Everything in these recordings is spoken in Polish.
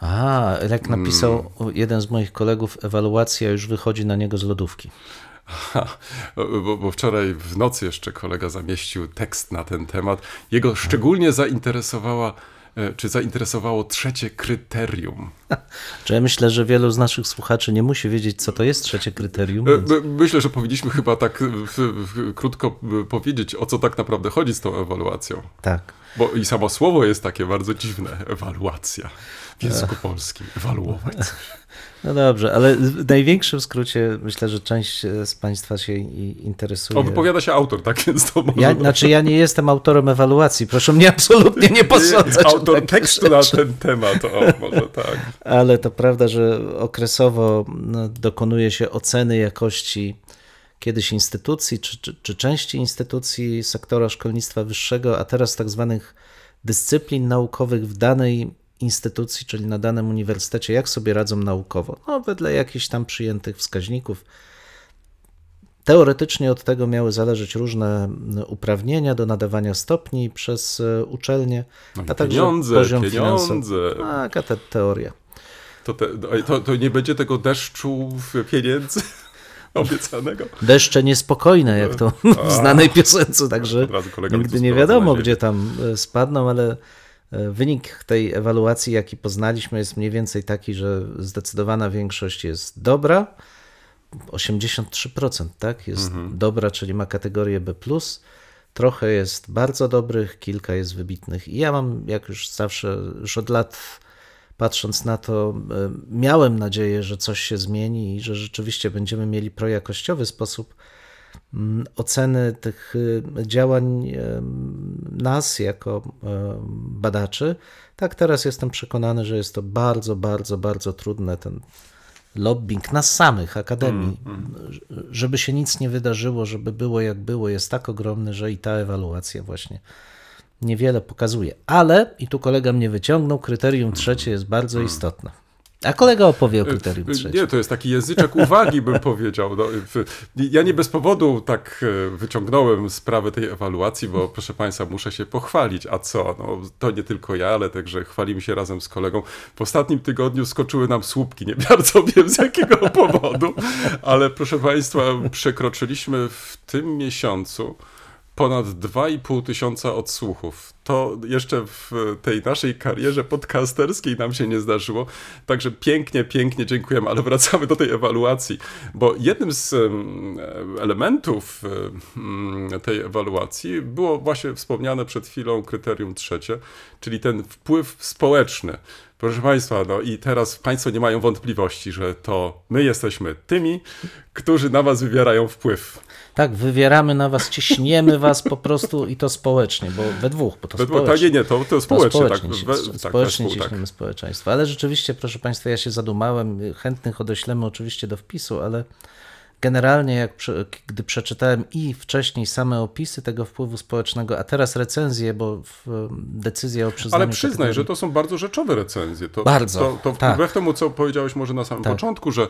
A, jak napisał jeden z moich kolegów, ewaluacja już wychodzi na niego z lodówki. Ha, bo, bo wczoraj w nocy jeszcze kolega zamieścił tekst na ten temat. Jego szczególnie zainteresowała, e, czy zainteresowało trzecie kryterium. Czy ja myślę, że wielu z naszych słuchaczy nie musi wiedzieć, co to jest trzecie kryterium. E, Więc... my- Myślę, że powinniśmy chyba tak krótko e, powiedzieć, o co tak naprawdę chodzi z tą ewaluacją. Tak. Bo i samo słowo jest takie bardzo dziwne. Ewaluacja. W języku polskim. Ewaluować. No dobrze, ale w największym skrócie myślę, że część e, z Państwa się interesuje. O, wypowiada się autor, tak więc to może... Ja, znaczy, ja nie jestem autorem ewaluacji, proszę mnie absolutnie nie posądzać. Autor tekstu na rzeczy. ten temat, o, może tak. Ale to prawda, że okresowo no, dokonuje się oceny jakości kiedyś instytucji, czy, czy, czy części instytucji sektora szkolnictwa wyższego, a teraz tak zwanych dyscyplin naukowych w danej instytucji, czyli na danym uniwersytecie, jak sobie radzą naukowo. No, wedle jakichś tam przyjętych wskaźników. Teoretycznie od tego miały zależeć różne uprawnienia do nadawania stopni przez e, uczelnie, No a także pieniądze, poziom pieniądze. finansowy. Taka te teoria. To, te, to, to nie będzie tego deszczu w pieniędzy obiecanego? Deszcze niespokojne, jak to w znanej piosence, także nigdy nie wiadomo, gdzie tam e, spadną, ale wynik tej ewaluacji, jaki poznaliśmy, jest mniej więcej taki, że zdecydowana większość jest dobra, 83%, tak, jest Mhm. dobra, czyli ma kategorię B+, trochę jest bardzo dobrych, kilka jest wybitnych. I ja mam, jak już zawsze, już od lat patrząc na to, e, miałem nadzieję, że coś się zmieni i że rzeczywiście będziemy mieli projakościowy sposób oceny tych y, działań em, nas jako em, badaczy. Tak, teraz jestem przekonany, że jest to bardzo, bardzo, bardzo trudne, ten lobbying nas samych, akademii, ż- żeby się nic nie wydarzyło, żeby było jak było, jest tak ogromny, że i ta ewaluacja właśnie niewiele pokazuje. Ale, i tu kolega mnie wyciągnął, kryterium trzecie jest bardzo istotne. A kolega opowie o kryterium Y, trzecim. Nie, to jest taki języczek uwagi, bym powiedział. No, ja nie bez powodu tak e, wyciągnąłem sprawę tej ewaluacji, bo proszę Państwa, muszę się pochwalić. A co? No, to nie tylko ja, ale także chwalimy się razem z kolegą. W ostatnim tygodniu skoczyły nam słupki. Nie bardzo wiem z jakiego powodu, ale proszę Państwa, przekroczyliśmy w tym miesiącu ponad 2,5 tysiąca odsłuchów. To jeszcze w tej naszej karierze podcasterskiej nam się nie zdarzyło. Także pięknie, pięknie dziękujemy, ale wracamy do tej ewaluacji, bo jednym z em, elementów em, tej ewaluacji było właśnie wspomniane przed chwilą kryterium trzecie, czyli ten wpływ społeczny. Proszę Państwa, no i teraz Państwo nie mają wątpliwości, że to my jesteśmy tymi, którzy na Was wywierają wpływ. Tak, wywieramy na was, ciśniemy was po prostu i to społecznie, bo we dwóch, bo to We- społecznie. Tak, nie, nie, to, to To społecznie, społecznie, tak. we- społecznie tak, we wpół, tak. ciśniemy społeczeństwo. Ale rzeczywiście, proszę Państwa, ja się zadumałem. Chętnych odeślemy oczywiście do wpisu, ale generalnie, jak gdy przeczytałem i wcześniej same opisy tego wpływu społecznego, a teraz recenzje, bo decyzja o przyznaniu Ale przyznaj, kategorii- że to są bardzo rzeczowe recenzje. To, Bardzo, To, to tak. wbrew temu, co powiedziałeś może na samym Tak. początku, że e,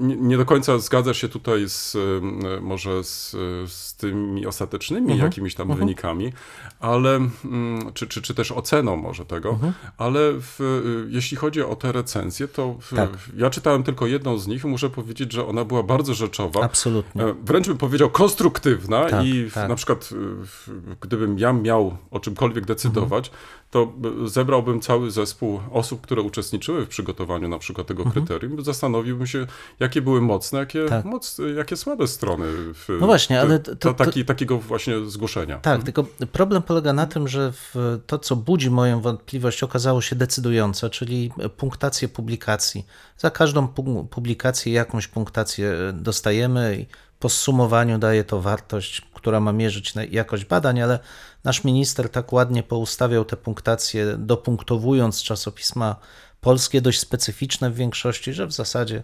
nie, do końca zgadzasz się tutaj z, e, może z, z tymi ostatecznymi Mhm. jakimiś tam wynikami, ale, mm, czy, czy, czy też oceną może tego, Mhm. ale w, e, jeśli chodzi o te recenzje, to w, Tak. ja czytałem tylko jedną z nich i muszę powiedzieć, że ona była bardzo rzeczowa. Absolutnie. E, Wręcz bym powiedział konstruktywna Tak, i tak. na przykład w, gdybym ja miał o czymkolwiek decydować, to zebrałbym cały zespół osób, które uczestniczyły w przygotowaniu na przykład tego kryterium, zastanowiłbym się, jakie były mocne, jakie, Mhm. Tak. moc, jakie słabe strony w, No właśnie, ale to, to- to- taki, takiego właśnie zgłoszenia. Tak, tylko problem polega na tym, że w to, co budzi moją wątpliwość, okazało się decydujące, czyli punktację publikacji. Za każdą pu- publikację jakąś punktację dostajemy i po zsumowaniu daje to wartość, która ma mierzyć jakość badań, ale nasz minister tak ładnie poustawiał te punktacje, dopunktowując czasopisma polskie, dość specyficzne w większości, że w zasadzie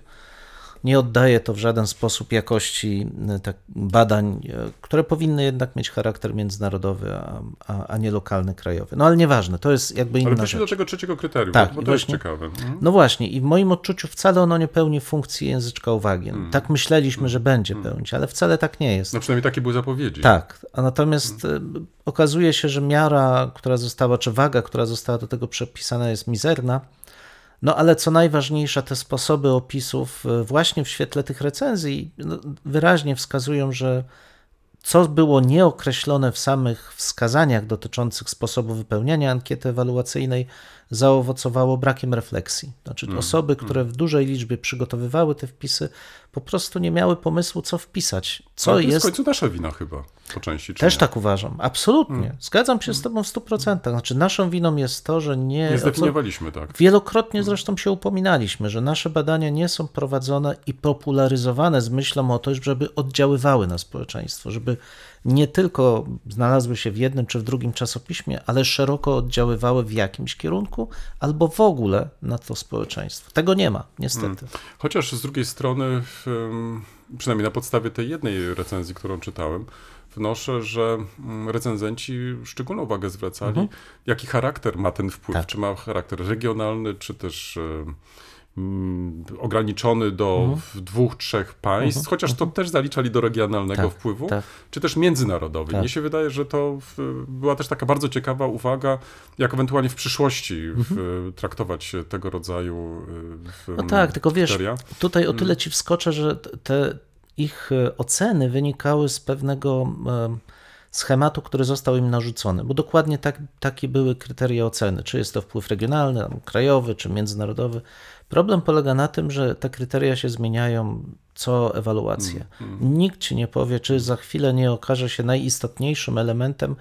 nie oddaje to w żaden sposób jakości e, tak, badań, e, które powinny jednak mieć charakter międzynarodowy, a, a, a nie lokalny, krajowy. No ale nieważne, to jest jakby Ale inna wróćmy do tego trzeciego kryterium, Tak, bo to jest właśnie- ciekawe. Mhm. No właśnie, i w moim odczuciu wcale ono nie pełni funkcji języczka uwagi. Hmm. Tak myśleliśmy, że będzie pełnić, ale wcale tak nie jest. No przynajmniej takie były zapowiedzi. Tak, a natomiast e, okazuje się, że miara, która została, czy waga, która została do tego przepisana, jest mizerna. No ale co najważniejsze, te sposoby opisów, e, właśnie w świetle tych recenzji, no, wyraźnie wskazują, że co było nieokreślone w samych wskazaniach dotyczących sposobu wypełniania ankiety ewaluacyjnej, zaowocowało brakiem refleksji. Znaczy, osoby, które w dużej liczbie przygotowywały te wpisy, po prostu nie miały pomysłu, co wpisać. Co Ale to jest jest w końcu nasza wina chyba, po części. Też nie? tak uważam, absolutnie. Zgadzam się z Tobą w 100%. Znaczy, naszą winą jest to, że nie. Nie zdefiniowaliśmy tak. Wielokrotnie zresztą się upominaliśmy, że nasze badania nie są prowadzone i popularyzowane z myślą o to, żeby oddziaływały na społeczeństwo, żeby nie tylko znalazły się w jednym czy w drugim czasopiśmie, ale szeroko oddziaływały w jakimś kierunku albo w ogóle na to społeczeństwo. Tego nie ma, niestety. Chociaż z drugiej strony, przynajmniej na podstawie tej jednej recenzji, którą czytałem, wnoszę, że mm, recenzenci szczególną uwagę zwracali, jaki charakter ma ten wpływ. Tak. Czy ma charakter regionalny, czy też mm, ograniczony do Mhm. dwóch, trzech państw, chociaż to też zaliczali do regionalnego Tak, wpływu, tak. czy też międzynarodowy. Tak. Mnie się wydaje, że to była też taka bardzo ciekawa uwaga, jak ewentualnie w przyszłości w, traktować tego rodzaju y, w, Mhm. No tak, tylko wiesz, tutaj o tyle ci wskoczę, że te ich e, oceny wynikały z pewnego em, schematu, który został im narzucony, bo dokładnie tak, takie były kryteria oceny, czy jest to wpływ regionalny, krajowy, czy międzynarodowy. Problem polega na tym, że te kryteria się zmieniają co ewaluację. Nikt ci nie powie, czy za chwilę nie okaże się najistotniejszym elementem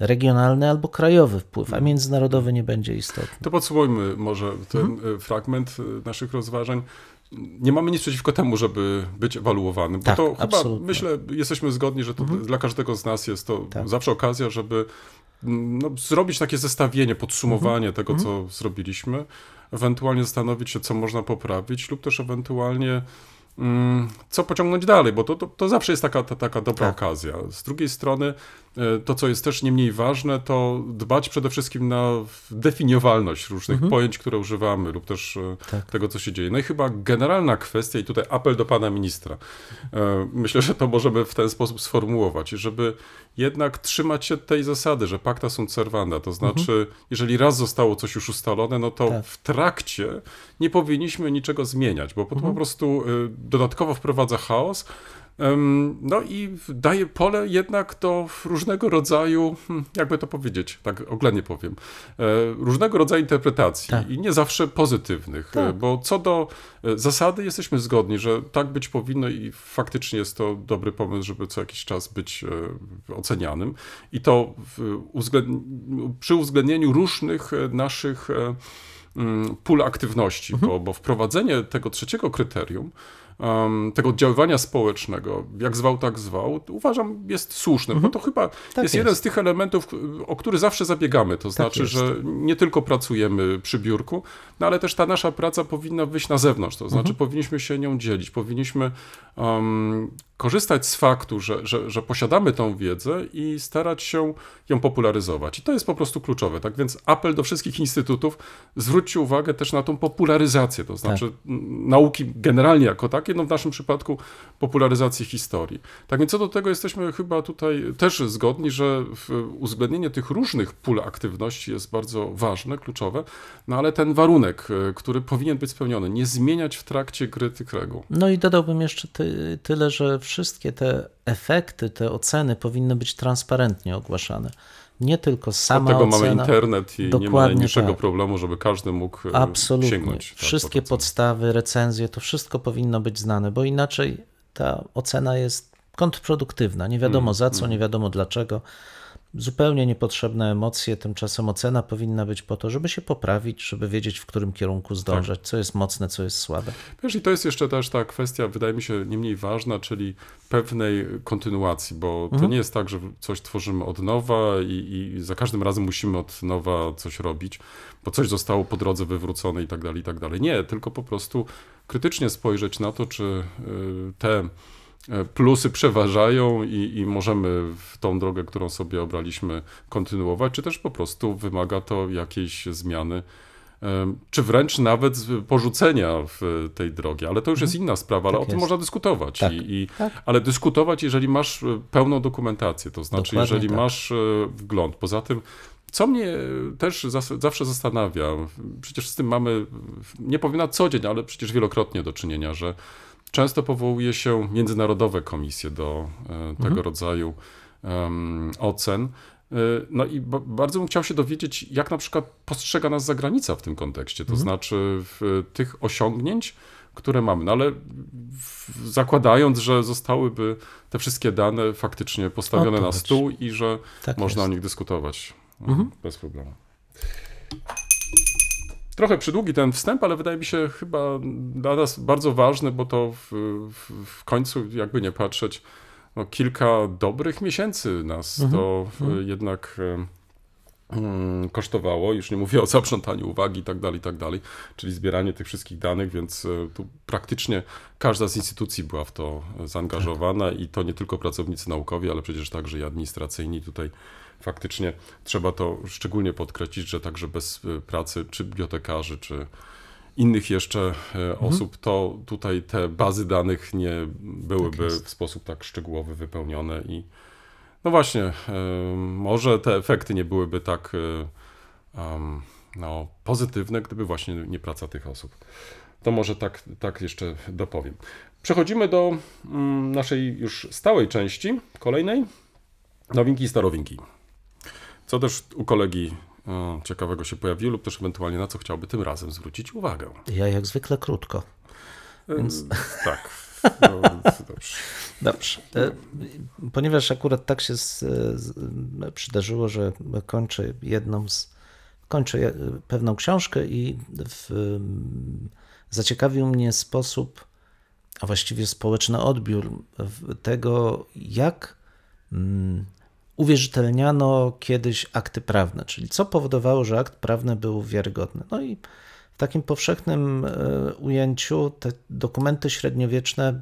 regionalny albo krajowy wpływ, a międzynarodowy nie będzie istotny. To podsumujmy może ten Mhm. y, fragment y, naszych rozważań. Nie mamy nic przeciwko temu, żeby być ewaluowanym, bo Tak, to chyba, absolutnie. Mhm. myślę, jesteśmy zgodni, że to dla każdego z nas jest to Tak. zawsze okazja, żeby mm, no, zrobić takie zestawienie, podsumowanie Mhm. tego, co zrobiliśmy, ewentualnie zastanowić się, co można poprawić, lub też ewentualnie mm, co pociągnąć dalej, bo to, to, to zawsze jest taka, ta, taka dobra Tak. okazja. Z drugiej strony, to co jest też nie mniej ważne, to dbać przede wszystkim na definiowalność różnych pojęć, które używamy, lub też e, Tak. tego, co się dzieje. No i chyba generalna kwestia, i tutaj apel do pana ministra, e, myślę, że to możemy w ten sposób sformułować, żeby jednak trzymać się tej zasady, że pacta sunt servanda, to znaczy, jeżeli raz zostało coś już ustalone, no to Tak. w trakcie nie powinniśmy niczego zmieniać, bo to po prostu y, dodatkowo wprowadza chaos. No i daje pole jednak do różnego rodzaju, hmm, jakby to powiedzieć, tak oględnie powiem, e, różnego rodzaju interpretacji Tak. i nie zawsze pozytywnych, Tak. e, bo co do e, zasady jesteśmy zgodni, że tak być powinno i faktycznie jest to dobry pomysł, żeby co jakiś czas być ocenianym i to przy uwzględnieniu różnych naszych pól aktywności, Mhm. bo, bo wprowadzenie tego trzeciego kryterium, em, tego oddziaływania społecznego, jak zwał, tak zwał, uważam jest słuszne, bo to chyba jest, Tak jest. jeden z tych elementów, o który zawsze zabiegamy. To znaczy, jest. że nie tylko pracujemy przy biurku, no ale też ta nasza praca powinna wyjść na zewnątrz. To znaczy, powinniśmy się nią dzielić, powinniśmy em, korzystać z faktu, że, że, że posiadamy tą wiedzę i starać się ją popularyzować. I to jest po prostu kluczowe. Tak więc apel do wszystkich instytutów, zwróćcie uwagę też na tą popularyzację, to znaczy m, nauki generalnie jako takie, no w naszym przypadku popularyzacji historii. Tak więc co do tego jesteśmy chyba tutaj też zgodni, że uwzględnienie tych różnych pól aktywności jest bardzo ważne, kluczowe, no ale ten warunek, e, który powinien być spełniony, nie zmieniać w trakcie gry tych reguł. No i dodałbym jeszcze ty, tyle, że wszystkie te efekty, te oceny powinny być transparentnie ogłaszane. nie tylko sama tego ocena. mamy internet i nie ma najmniejszego tak. problemu, żeby każdy mógł e, Absolutnie. sięgnąć. Wszystkie podstawy, recenzje, to wszystko powinno być znane, bo inaczej ta ocena jest kontrproduktywna. Nie wiadomo Mm, za co, nie wiadomo dlaczego. Zupełnie niepotrzebne emocje, tymczasem ocena powinna być po to, żeby się poprawić, żeby wiedzieć, w którym kierunku zdążać, co jest mocne, co jest słabe. Wiesz, i to jest jeszcze też ta kwestia, wydaje mi się, nie mniej ważna, czyli pewnej kontynuacji, bo Mhm. to nie jest tak, że coś tworzymy od nowa i, i za każdym razem musimy od nowa coś robić, bo coś zostało po drodze wywrócone i tak dalej, i tak dalej. Nie, tylko po prostu krytycznie spojrzeć na to, czy y, te plusy przeważają i, i możemy w tą drogę, którą sobie obraliśmy, kontynuować, czy też po prostu wymaga to jakiejś zmiany czy wręcz nawet porzucenia w tej drogi. Ale to już jest inna sprawa, ale Tak o tym jest. można dyskutować. Tak, I, i, tak. Ale dyskutować, jeżeli masz e, pełną dokumentację, to znaczy, Dokładnie jeżeli tak. masz e, wgląd. Poza tym, co mnie też zawsze zastanawia, przecież z tym mamy, nie powiem na co dzień, ale przecież wielokrotnie do czynienia, że często powołuje się międzynarodowe komisje do e, tego Mhm. rodzaju em, ocen. Y, No i ba- bardzo bym chciał się dowiedzieć, jak na przykład postrzega nas zagranica w tym kontekście, to znaczy w tych osiągnięć, które mamy. No ale zakładając, że zostałyby te wszystkie dane faktycznie postawione na stół i że Tak można o jest. nich dyskutować mhm. bez problemu. Trochę przydługi ten wstęp, ale wydaje mi się chyba dla nas bardzo ważny, bo to w, w, w końcu, jakby nie patrzeć, no, kilka dobrych miesięcy nas to e, jednak e, mm, kosztowało. Już nie mówię o zaprzątaniu uwagi i tak dalej, i tak dalej, czyli zbieranie tych wszystkich danych, więc e, tu praktycznie każda z instytucji była w to zaangażowana i to nie tylko pracownicy naukowi, ale przecież także i administracyjni tutaj faktycznie trzeba to szczególnie podkreślić, że także bez e, pracy czy bibliotekarzy, czy innych jeszcze e, osób, to tutaj te bazy danych nie byłyby w sposób tak szczegółowy wypełnione i no właśnie, e, może te efekty nie byłyby tak e, no, pozytywne, gdyby właśnie nie praca tych osób. To może tak, tak jeszcze dopowiem. Przechodzimy do mm, naszej już stałej części, kolejnej. Nowinki i starowinki. Co też u kolegi e, ciekawego się pojawiło, lub też ewentualnie na co chciałby tym razem zwrócić uwagę. Ja jak zwykle krótko. Więc... Tak. No, dobrze. Dobrze. E, Ponieważ akurat tak się z, z, przydarzyło, że kończę jedną z. Kończę pewną książkę i w, zaciekawił mnie sposób, a właściwie społeczny odbiór tego, jak mm, uwierzytelniano kiedyś akty prawne, czyli co powodowało, że akt prawny był wiarygodny. No i w takim powszechnym e, ujęciu te dokumenty średniowieczne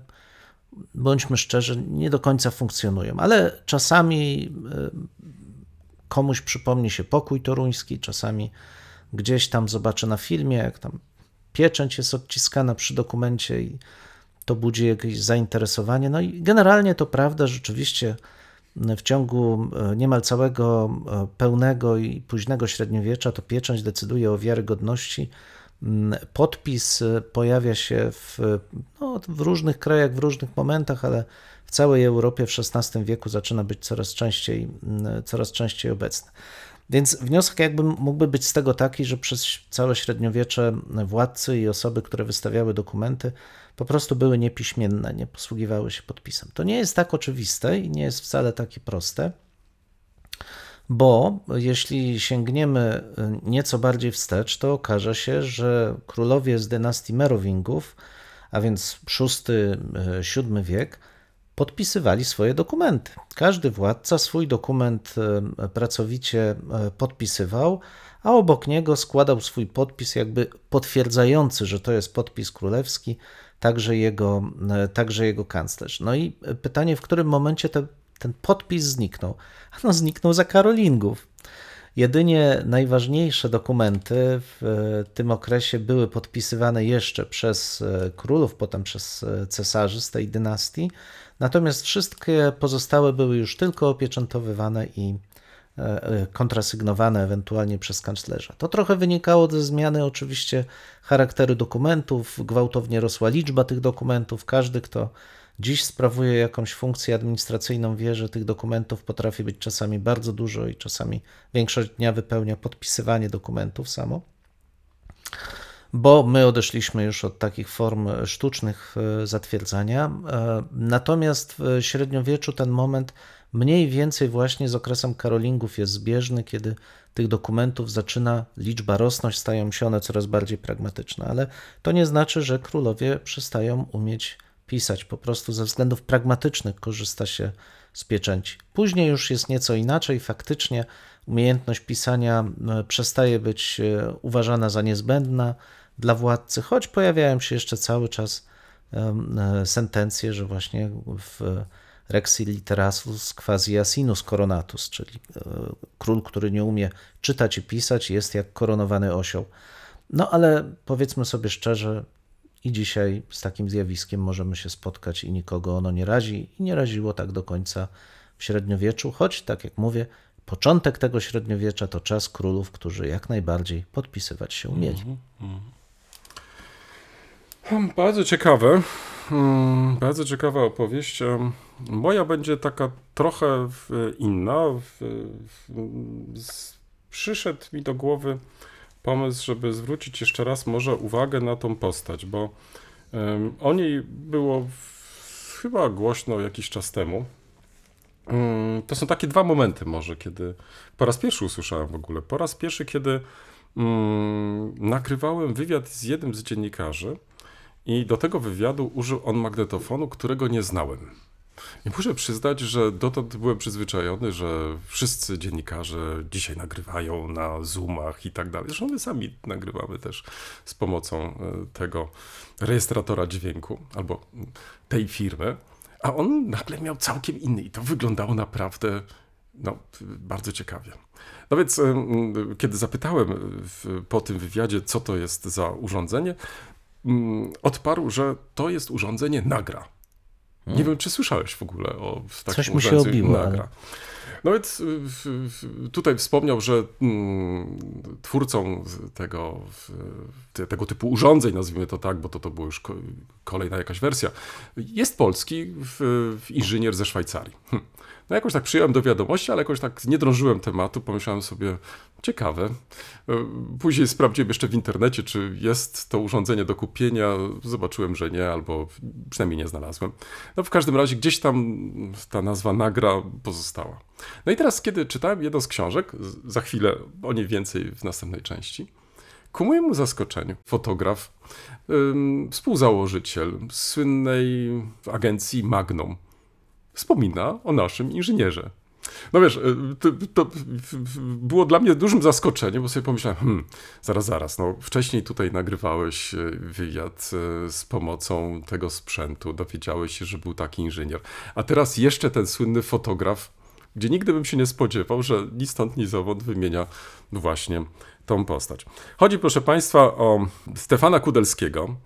bądźmy szczerzy, nie do końca funkcjonują, ale czasami e, komuś przypomni się pokój toruński, czasami gdzieś tam zobaczę na filmie, jak tam pieczęć jest odciskana przy dokumencie i to budzi jakieś zainteresowanie. No i generalnie to prawda, rzeczywiście w ciągu e, niemal całego e, pełnego i późnego średniowiecza to pieczęć decyduje o wiarygodności. Mm, Podpis e, pojawia się w, no, w różnych krajach, w różnych momentach, ale w całej Europie w XVI wieku zaczyna być coraz częściej, mm, coraz częściej obecny. Więc wniosek jakby mógłby być z tego taki, że przez całe średniowiecze władcy i osoby, które wystawiały dokumenty, po prostu były niepiśmienne, nie posługiwały się podpisem. To nie jest tak oczywiste i nie jest wcale takie proste, bo jeśli sięgniemy nieco bardziej wstecz, to okaże się, że królowie z dynastii Merowingów, a więc VI-VII wiek, podpisywali swoje dokumenty. Każdy władca swój dokument e, pracowicie podpisywał, a obok niego składał swój podpis, jakby potwierdzający, że to jest podpis królewski, także jego, e, także jego kanclerz. No i pytanie, w którym momencie te, ten podpis zniknął? No, zniknął za Karolingów. Jedynie najważniejsze dokumenty w tym okresie były podpisywane jeszcze przez królów, potem przez cesarzy z tej dynastii, natomiast wszystkie pozostałe były już tylko opieczętowywane i kontrasygnowane ewentualnie przez kanclerza. To trochę wynikało ze zmiany oczywiście charakteru dokumentów, gwałtownie rosła liczba tych dokumentów. Każdy, kto dziś sprawuje jakąś funkcję administracyjną, wie, że tych dokumentów potrafi być czasami bardzo dużo i czasami większość dnia wypełnia podpisywanie dokumentów samo bo my odeszliśmy już od takich form sztucznych e, zatwierdzania. E, Natomiast w średniowieczu ten moment mniej więcej właśnie z okresem karolingów jest zbieżny, kiedy tych dokumentów zaczyna liczba rosnąć, stają się one coraz bardziej pragmatyczne, ale to nie znaczy, że królowie przestają umieć pisać. Po prostu ze względów pragmatycznych korzysta się z pieczęci. Później już jest nieco inaczej. Faktycznie umiejętność pisania e, przestaje być e, uważana za niezbędna dla władcy, choć pojawiają się jeszcze cały czas e, sentencje, że właśnie w Rexi literatus quasi asinus coronatus, czyli e, król, który nie umie czytać i pisać, jest jak koronowany osioł. No ale powiedzmy sobie szczerze, i dzisiaj z takim zjawiskiem możemy się spotkać i nikogo ono nie razi i nie raziło tak do końca w średniowieczu, choć tak jak mówię, początek tego średniowiecza to czas królów, którzy jak najbardziej podpisywać się umieli. Hmm, Bardzo ciekawe. Hmm, Bardzo ciekawa opowieść. Moja będzie taka trochę inna. Przyszedł mi do głowy pomysł, żeby zwrócić jeszcze raz może uwagę na tą postać, bo o niej było chyba głośno jakiś czas temu. Mm, To są takie dwa momenty może, kiedy po raz pierwszy usłyszałem w ogóle. Po raz pierwszy, kiedy mm, nagrywałem wywiad z jednym z dziennikarzy i do tego wywiadu użył on magnetofonu, którego nie znałem. I muszę przyznać, że dotąd byłem przyzwyczajony, że wszyscy dziennikarze dzisiaj nagrywają na Zoomach i tak dalej. Zresztą my sami nagrywamy też z pomocą e, tego rejestratora dźwięku albo tej firmy. A on nagle miał całkiem inny i to wyglądało naprawdę no, bardzo ciekawie. No więc, kiedy zapytałem po tym wywiadzie, co to jest za urządzenie, odparł, że to jest urządzenie Nagra. Nie wiem, czy słyszałeś w ogóle o takim Coś mu się urządzeniu obiło, Nagra. ale- No więc y, tutaj wspomniał, że mm, twórcą tego, tego typu urządzeń, nazwijmy to tak, bo to, to była już ko- kolejna jakaś wersja, jest polski inżynier ze Szwajcarii. Hm. No jakoś tak przyjąłem do wiadomości, ale jakoś tak nie drążyłem tematu, pomyślałem sobie, ciekawe. E, Później sprawdziłem jeszcze w internecie, czy jest to urządzenie do kupienia. Zobaczyłem, że nie, albo przynajmniej nie znalazłem. No w każdym razie gdzieś tam ta nazwa nagra pozostała. No i teraz, kiedy czytałem jedną z książek, za chwilę o niej więcej w następnej części, ku mojemu zaskoczeniu fotograf, współzałożyciel słynnej agencji Magnum, wspomina o naszym inżynierze. No wiesz, y, to, to było dla mnie dużym zaskoczeniem, bo sobie pomyślałem, hmm, zaraz, zaraz, no wcześniej tutaj nagrywałeś y, wywiad y, z pomocą tego sprzętu, dowiedziałeś się, że był taki inżynier, a teraz jeszcze ten słynny fotograf, gdzie nigdy bym się nie spodziewał, że ni stąd, ni zowąd wymienia właśnie tą postać. Chodzi, proszę Państwa, o Stefana Kudelskiego.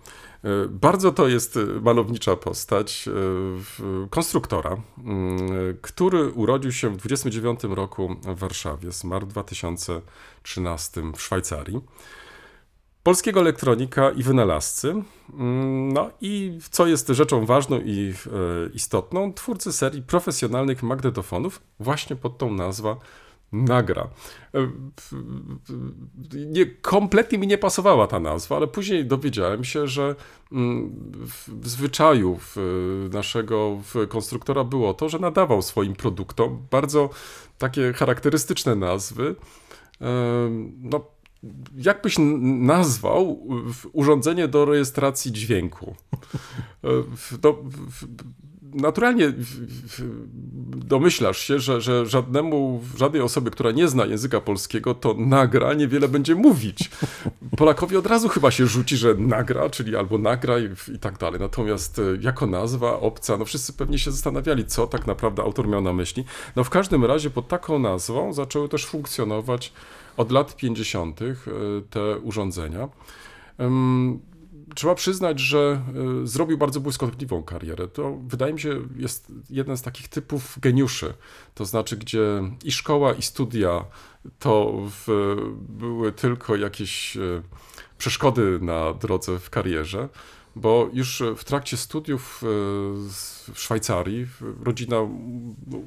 Y, Bardzo to jest y, malownicza postać w- konstruktora, y, który urodził się w 29 roku w Warszawie, zmarł w 2013 w Szwajcarii. Polskiego elektronika i wynalazcy. Mm, No i co jest rzeczą ważną i e, istotną, twórcy serii profesjonalnych magnetofonów właśnie pod tą nazwą Nagra. E, Nie, kompletnie mi nie pasowała ta nazwa, ale później dowiedziałem się, że mm, w zwyczaju naszego konstruktora było to, że nadawał swoim produktom bardzo takie charakterystyczne nazwy. Em, No, jakbyś n- nazwał urządzenie do rejestracji dźwięku? E, No, naturalnie domyślasz się, że, że żadnemu, żadnej osobie, która nie zna języka polskiego, to nagra niewiele będzie mówić. Polakowi od razu chyba się rzuci, że nagra, czyli albo nagraj i tak dalej. Natomiast e, jako nazwa obca, no wszyscy pewnie się zastanawiali, co tak naprawdę autor miał na myśli. No w każdym razie pod taką nazwą zaczęły też funkcjonować od lat 50. te urządzenia. Trzeba przyznać, że y, zrobił bardzo błyskotliwą karierę. To wydaje mi się jest jeden z takich typów geniuszy. To znaczy, gdzie i szkoła, i studia to w, były tylko jakieś y, przeszkody na drodze w karierze. bo już w trakcie studiów e, w Szwajcarii rodzina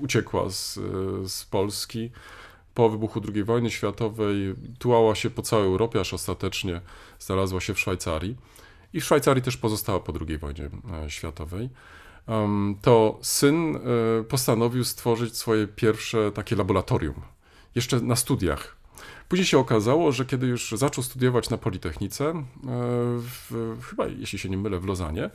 uciekła z, z Polski po wybuchu II wojny światowej, tułała się po całej Europie, aż ostatecznie znalazła się w Szwajcarii. I w Szwajcarii też pozostała po II wojnie e, światowej. To syn e, postanowił stworzyć swoje pierwsze takie laboratorium, jeszcze na studiach. Później się okazało, że kiedy już zaczął studiować na Politechnice, e, w, chyba jeśli się nie mylę, w Lozanie,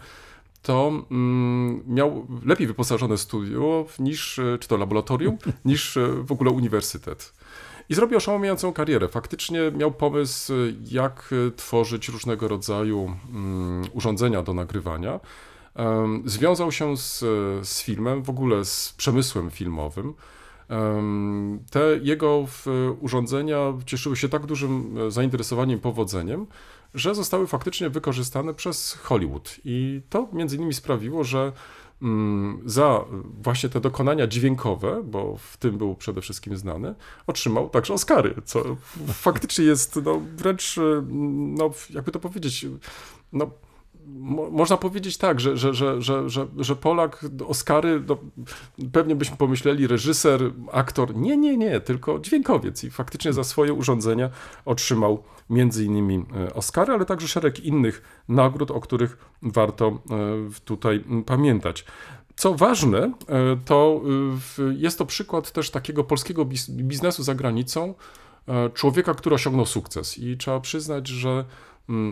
to mm, miał lepiej wyposażone studio niż, czy to laboratorium, niż w ogóle uniwersytet. I zrobił oszałamiającą karierę. Faktycznie miał pomysł, e, jak e, tworzyć różnego rodzaju mm, urządzenia do nagrywania. Związał się z, z filmem, w ogóle z przemysłem filmowym. Te jego urządzenia cieszyły się tak dużym e, zainteresowaniem powodzeniem, że zostały faktycznie wykorzystane przez Hollywood. I to między innymi sprawiło, że za właśnie te dokonania dźwiękowe, bo w tym był przede wszystkim znany, otrzymał także Oscary, co faktycznie jest no, wręcz, e, no, jakby to powiedzieć, no, można powiedzieć tak, że, że, że, że, że, że Polak, Oscary, no, pewnie byśmy pomyśleli reżyser, aktor. Nie, nie, nie, tylko dźwiękowiec. I faktycznie za swoje urządzenia otrzymał między innymi e, Oscary, ale także szereg innych nagród, o których warto e, tutaj pamiętać. Co ważne, e, to jest to przykład też takiego polskiego biz- biznesu za granicą, człowieka, który osiągnął sukces. I trzeba przyznać, że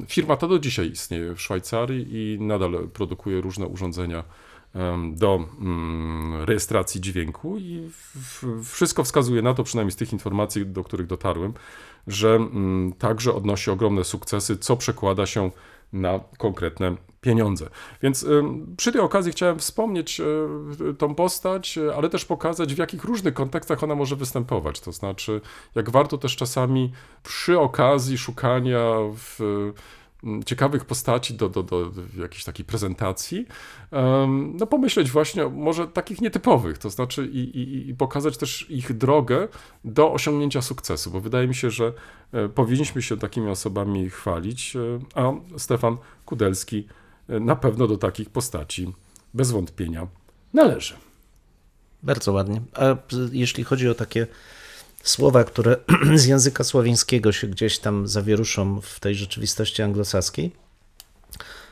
firma ta do dzisiaj istnieje w Szwajcarii i nadal produkuje różne urządzenia do mm, rejestracji dźwięku i wszystko wskazuje na to, przynajmniej z tych informacji, do których dotarłem, że mm, także odnosi ogromne sukcesy, co przekłada się na konkretne pieniądze. Więc przy tej okazji chciałem wspomnieć y, tą postać, y, ale też pokazać, w jakich różnych kontekstach ona może występować. To znaczy, jak warto też czasami przy okazji szukania w, ciekawych postaci do, do, do jakiejś takiej prezentacji, no pomyśleć właśnie może takich nietypowych, to znaczy i, i, i pokazać też ich drogę do osiągnięcia sukcesu, bo wydaje mi się, że e, powinniśmy się takimi osobami chwalić, e, a Stefan Kudelski e, na pewno do takich postaci bez wątpienia należy. Bardzo ładnie. A jeśli chodzi o takie słowa, które z języka słowiańskiego się gdzieś tam zawieruszą w tej rzeczywistości anglosaskiej,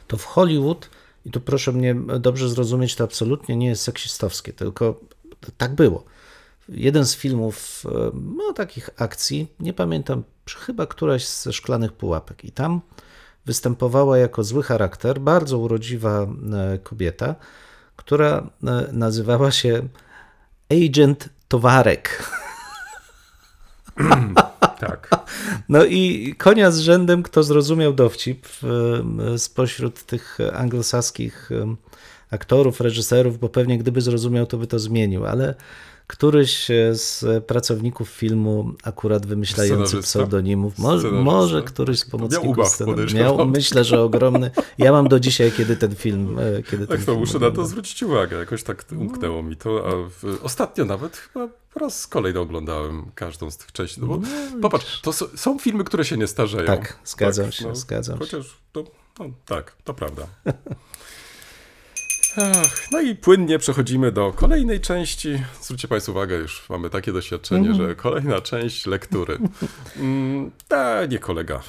to w Hollywood, i tu proszę mnie dobrze zrozumieć, to absolutnie nie jest seksistowskie, tylko tak było. Jeden z filmów, e, no takich akcji, nie pamiętam, chyba któraś ze szklanych pułapek, i tam występowała jako zły charakter bardzo urodziwa e, kobieta, która e, nazywała się Agent Towarek. Tak. No i konia z rzędem, kto zrozumiał dowcip e, spośród tych anglosaskich aktorów, reżyserów, bo pewnie gdyby zrozumiał, to by to zmienił, ale któryś z pracowników filmu, akurat wymyślający pseudonimów, mo może któryś z pomocników podejrzewam. miał, myślę, że ogromny. Ja mam do dzisiaj, kiedy ten film, e, kiedy ten Tak, to film muszę na to zwrócić uwagę. Jakoś tak umknęło mi to. A w, ostatnio nawet chyba po raz kolejny oglądałem każdą z tych części. No bo popatrz, to są filmy, które się nie starzeją. Tak, zgadzam się, zgadzam się. Chociaż to, no, tak, to prawda. Ach, no i płynnie przechodzimy do kolejnej części. Zwróćcie Państwo uwagę, już mamy takie doświadczenie, Mhm. że kolejna część lektury. Mm, ta, nie kolega.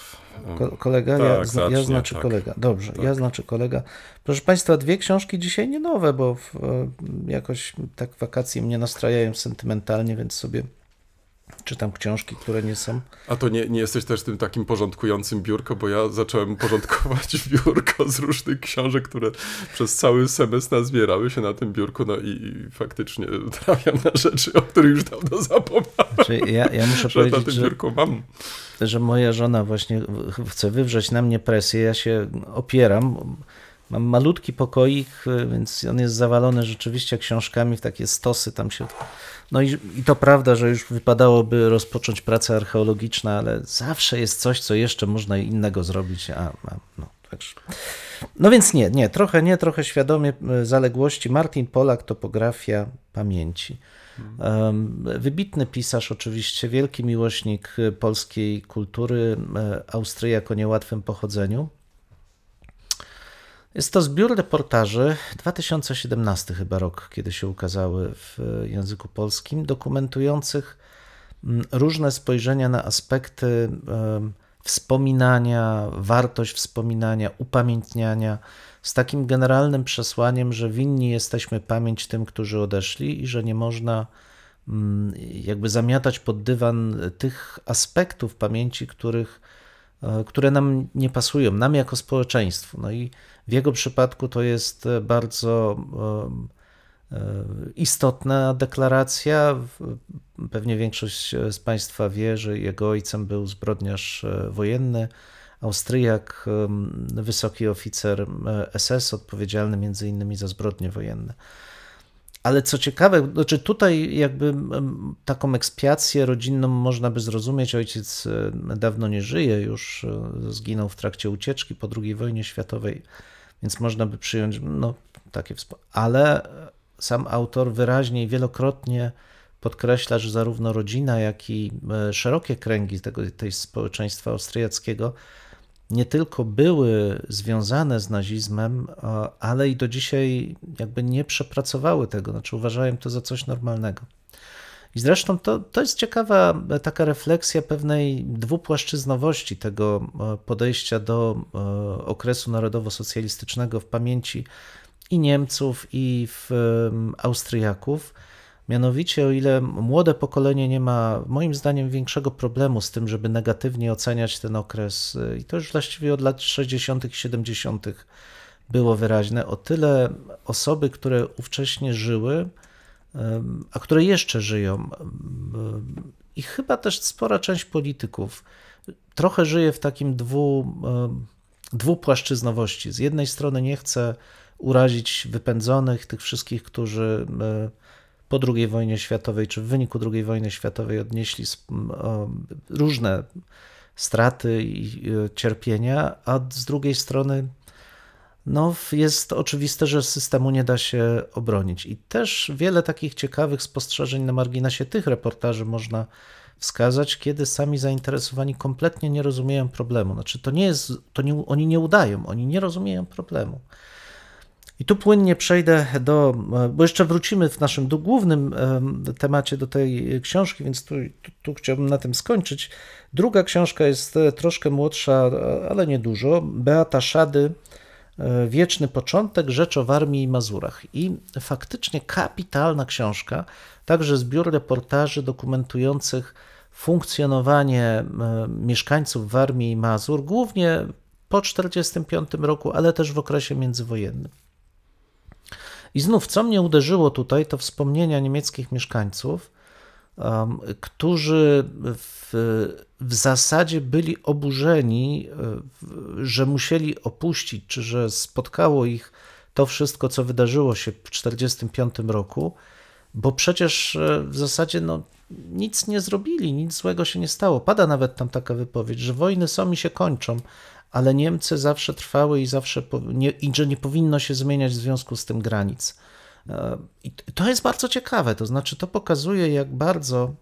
Ko- Kolega, Tak, ja, zna, ja zacznie, znaczy tak. kolega. Dobrze, Tak. ja znaczy kolega. Proszę Państwa, dwie książki dzisiaj nie nowe, bo w, e, jakoś tak wakacje mnie nastrajają sentymentalnie, więc sobie czytam książki, które nie są. A to nie, nie jesteś też tym takim porządkującym biurko, bo ja zacząłem porządkować biurko z różnych książek, które przez cały semestr nazbierały się na tym biurku, no i, i faktycznie trafiam na rzeczy, o których już dawno zapomniałem, Znaczy, ja, ja muszę że na powiedzieć, tym że, biurku mam. że moja żona właśnie ch- chce wywrzeć na mnie presję. Ja się opieram. Mam malutki pokoik, e, więc on jest zawalony rzeczywiście książkami w takie stosy tam się. No i, i to prawda, że już wypadałoby rozpocząć pracę archeologiczną, ale zawsze jest coś, co jeszcze można innego zrobić. A, a, no, także. no więc nie, nie, trochę nie, trochę świadomie e, zaległości. Martin Polak, topografia pamięci. Wybitny pisarz, oczywiście, wielki miłośnik e, polskiej kultury, Austriak o niełatwym pochodzeniu. Jest to zbiór reportaży, 2017 chyba rok, kiedy się ukazały w języku polskim, dokumentujących mm, różne spojrzenia na aspekty wspominania, wartość wspominania, upamiętniania, z takim generalnym przesłaniem, że winni jesteśmy pamięć tym, którzy odeszli i że nie można mm, jakby zamiatać pod dywan tych aspektów pamięci, których, e, które nam nie pasują, nam jako społeczeństwu. No i w jego przypadku to jest bardzo e, e, istotna deklaracja. Pewnie większość z Państwa wie, że jego ojcem był zbrodniarz e, wojenny, Austriak, wysoki oficer e, SS, odpowiedzialny między innymi za zbrodnie wojenne. Ale co ciekawe, znaczy tutaj jakby taką ekspiację rodzinną można by zrozumieć. Ojciec e, dawno nie żyje, już e, zginął w trakcie ucieczki po II wojnie światowej, więc można by przyjąć no, takie Ale sam autor wyraźnie i wielokrotnie podkreśla, że zarówno rodzina, jak i e, szerokie kręgi tego, tej społeczeństwa austriackiego nie tylko były związane z nazizmem, ale i do dzisiaj jakby nie przepracowały tego, znaczy uważają to za coś normalnego. I zresztą to, to jest ciekawa e, taka refleksja pewnej dwupłaszczyznowości tego e, podejścia do e, okresu narodowo-socjalistycznego w pamięci i Niemców, i w, Austriaków. Mianowicie, o ile młode pokolenie nie ma, moim zdaniem, większego problemu z tym, żeby negatywnie oceniać ten okres, i to już właściwie od lat 60., i 70. było wyraźne, o tyle osoby, które ówcześnie żyły, a które jeszcze żyją, i chyba też spora część polityków, trochę żyje w takim dwu, dwupłaszczyznowości. Z jednej strony nie chce urazić wypędzonych, tych wszystkich, którzy po II wojnie światowej, czy w wyniku II wojny światowej odnieśli różne straty i e, cierpienia, a z drugiej strony no, jest oczywiste, że systemu nie da się obronić. I też wiele takich ciekawych spostrzeżeń na marginesie tych reportaży można wskazać, kiedy sami zainteresowani kompletnie nie rozumieją problemu. Znaczy, to nie jest, to nie, oni nie udają, oni nie rozumieją problemu. I tu płynnie przejdę do, bo jeszcze wrócimy w naszym do głównym em, temacie do tej książki, więc tu, tu, tu chciałbym na tym skończyć. Druga książka jest e, troszkę młodsza, ale nie dużo. Beata Szady, e, Wieczny Początek, Rzecz o Warmii i Mazurach. I faktycznie kapitalna książka, także zbiór reportaży dokumentujących funkcjonowanie e, mieszkańców Warmii i Mazur, głównie po 1945 roku, ale też w okresie międzywojennym. I znów, co mnie uderzyło tutaj, to wspomnienia niemieckich mieszkańców, którzy w, w zasadzie byli oburzeni, e, że musieli opuścić, czy że spotkało ich to wszystko, co wydarzyło się w 1945 roku, bo przecież e, w zasadzie no, nic nie zrobili, nic złego się nie stało. Pada nawet tam taka wypowiedź, że wojny są i się kończą, ale Niemcy zawsze trwały i zawsze nie, i że nie powinno się zmieniać w związku z tym granic. I to jest bardzo ciekawe, to znaczy to pokazuje, jak bardzo,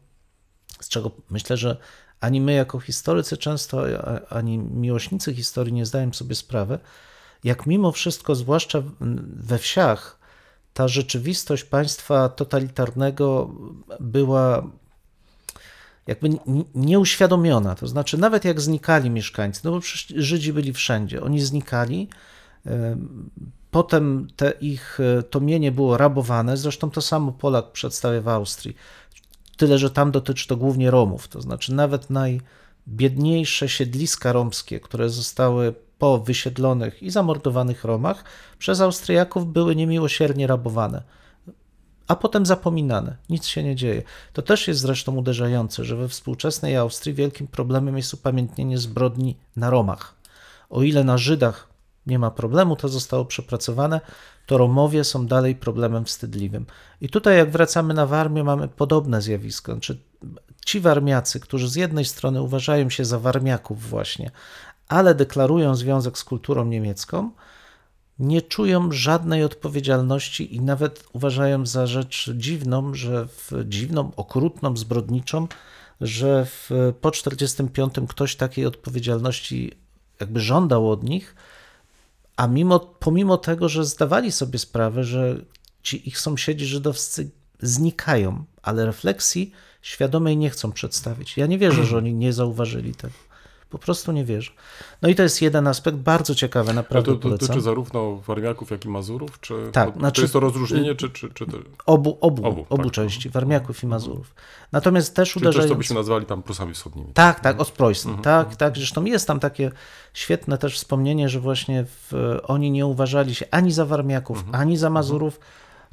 z czego myślę, że ani my jako historycy często, ani miłośnicy historii nie zdają sobie sprawy, jak mimo wszystko, zwłaszcza we wsiach, ta rzeczywistość państwa totalitarnego była jakby nieuświadomiona. To znaczy, nawet jak znikali mieszkańcy, no bo przecież Żydzi byli wszędzie, oni znikali. Em, Potem te ich e, to mienie było rabowane. Zresztą to samo Polak przedstawia w Austrii. Tyle, że tam dotyczy to głównie Romów. To znaczy, nawet najbiedniejsze siedliska romskie, które zostały po wysiedlonych i zamordowanych Romach, przez Austriaków były niemiłosiernie rabowane a potem zapominane. Nic się nie dzieje. To też jest zresztą uderzające, że we współczesnej Austrii wielkim problemem jest upamiętnienie zbrodni na Romach. O ile na Żydach nie ma problemu, to zostało przepracowane, to Romowie są dalej problemem wstydliwym. I tutaj, jak wracamy na Warmię, mamy podobne zjawisko. Znaczy, ci Warmiacy, którzy z jednej strony uważają się za Warmiaków właśnie, ale deklarują związek z kulturą niemiecką, nie czują żadnej odpowiedzialności i nawet uważają za rzecz dziwną, że w, dziwną, okrutną, zbrodniczą, że w, po 45 ktoś takiej odpowiedzialności jakby żądał od nich, A mimo, pomimo tego, że zdawali sobie sprawę, że ci ich sąsiedzi żydowscy znikają, ale refleksji świadomej nie chcą przedstawić. Ja nie wierzę, że oni nie zauważyli tego. Po prostu nie wierzę. No i to jest jeden aspekt bardzo ciekawy, Ale naprawdę to, to dotyczy zarówno Warmiaków, jak i Mazurów? Czy, Tak, to, znaczy- czy jest to rozróżnienie, czy, czy, czy to, Obu, obu, Obu, obu, tak. części, Warmiaków i Mazurów. Natomiast też czyli uderzając... co byśmy nazwali tam Prusami Wschodnimi? Tak, tak, Ostpreußen, Mhm, tak, tak. Zresztą jest tam takie świetne też wspomnienie, że właśnie w, oni nie uważali się ani za Warmiaków, Mhm, ani za Mazurów,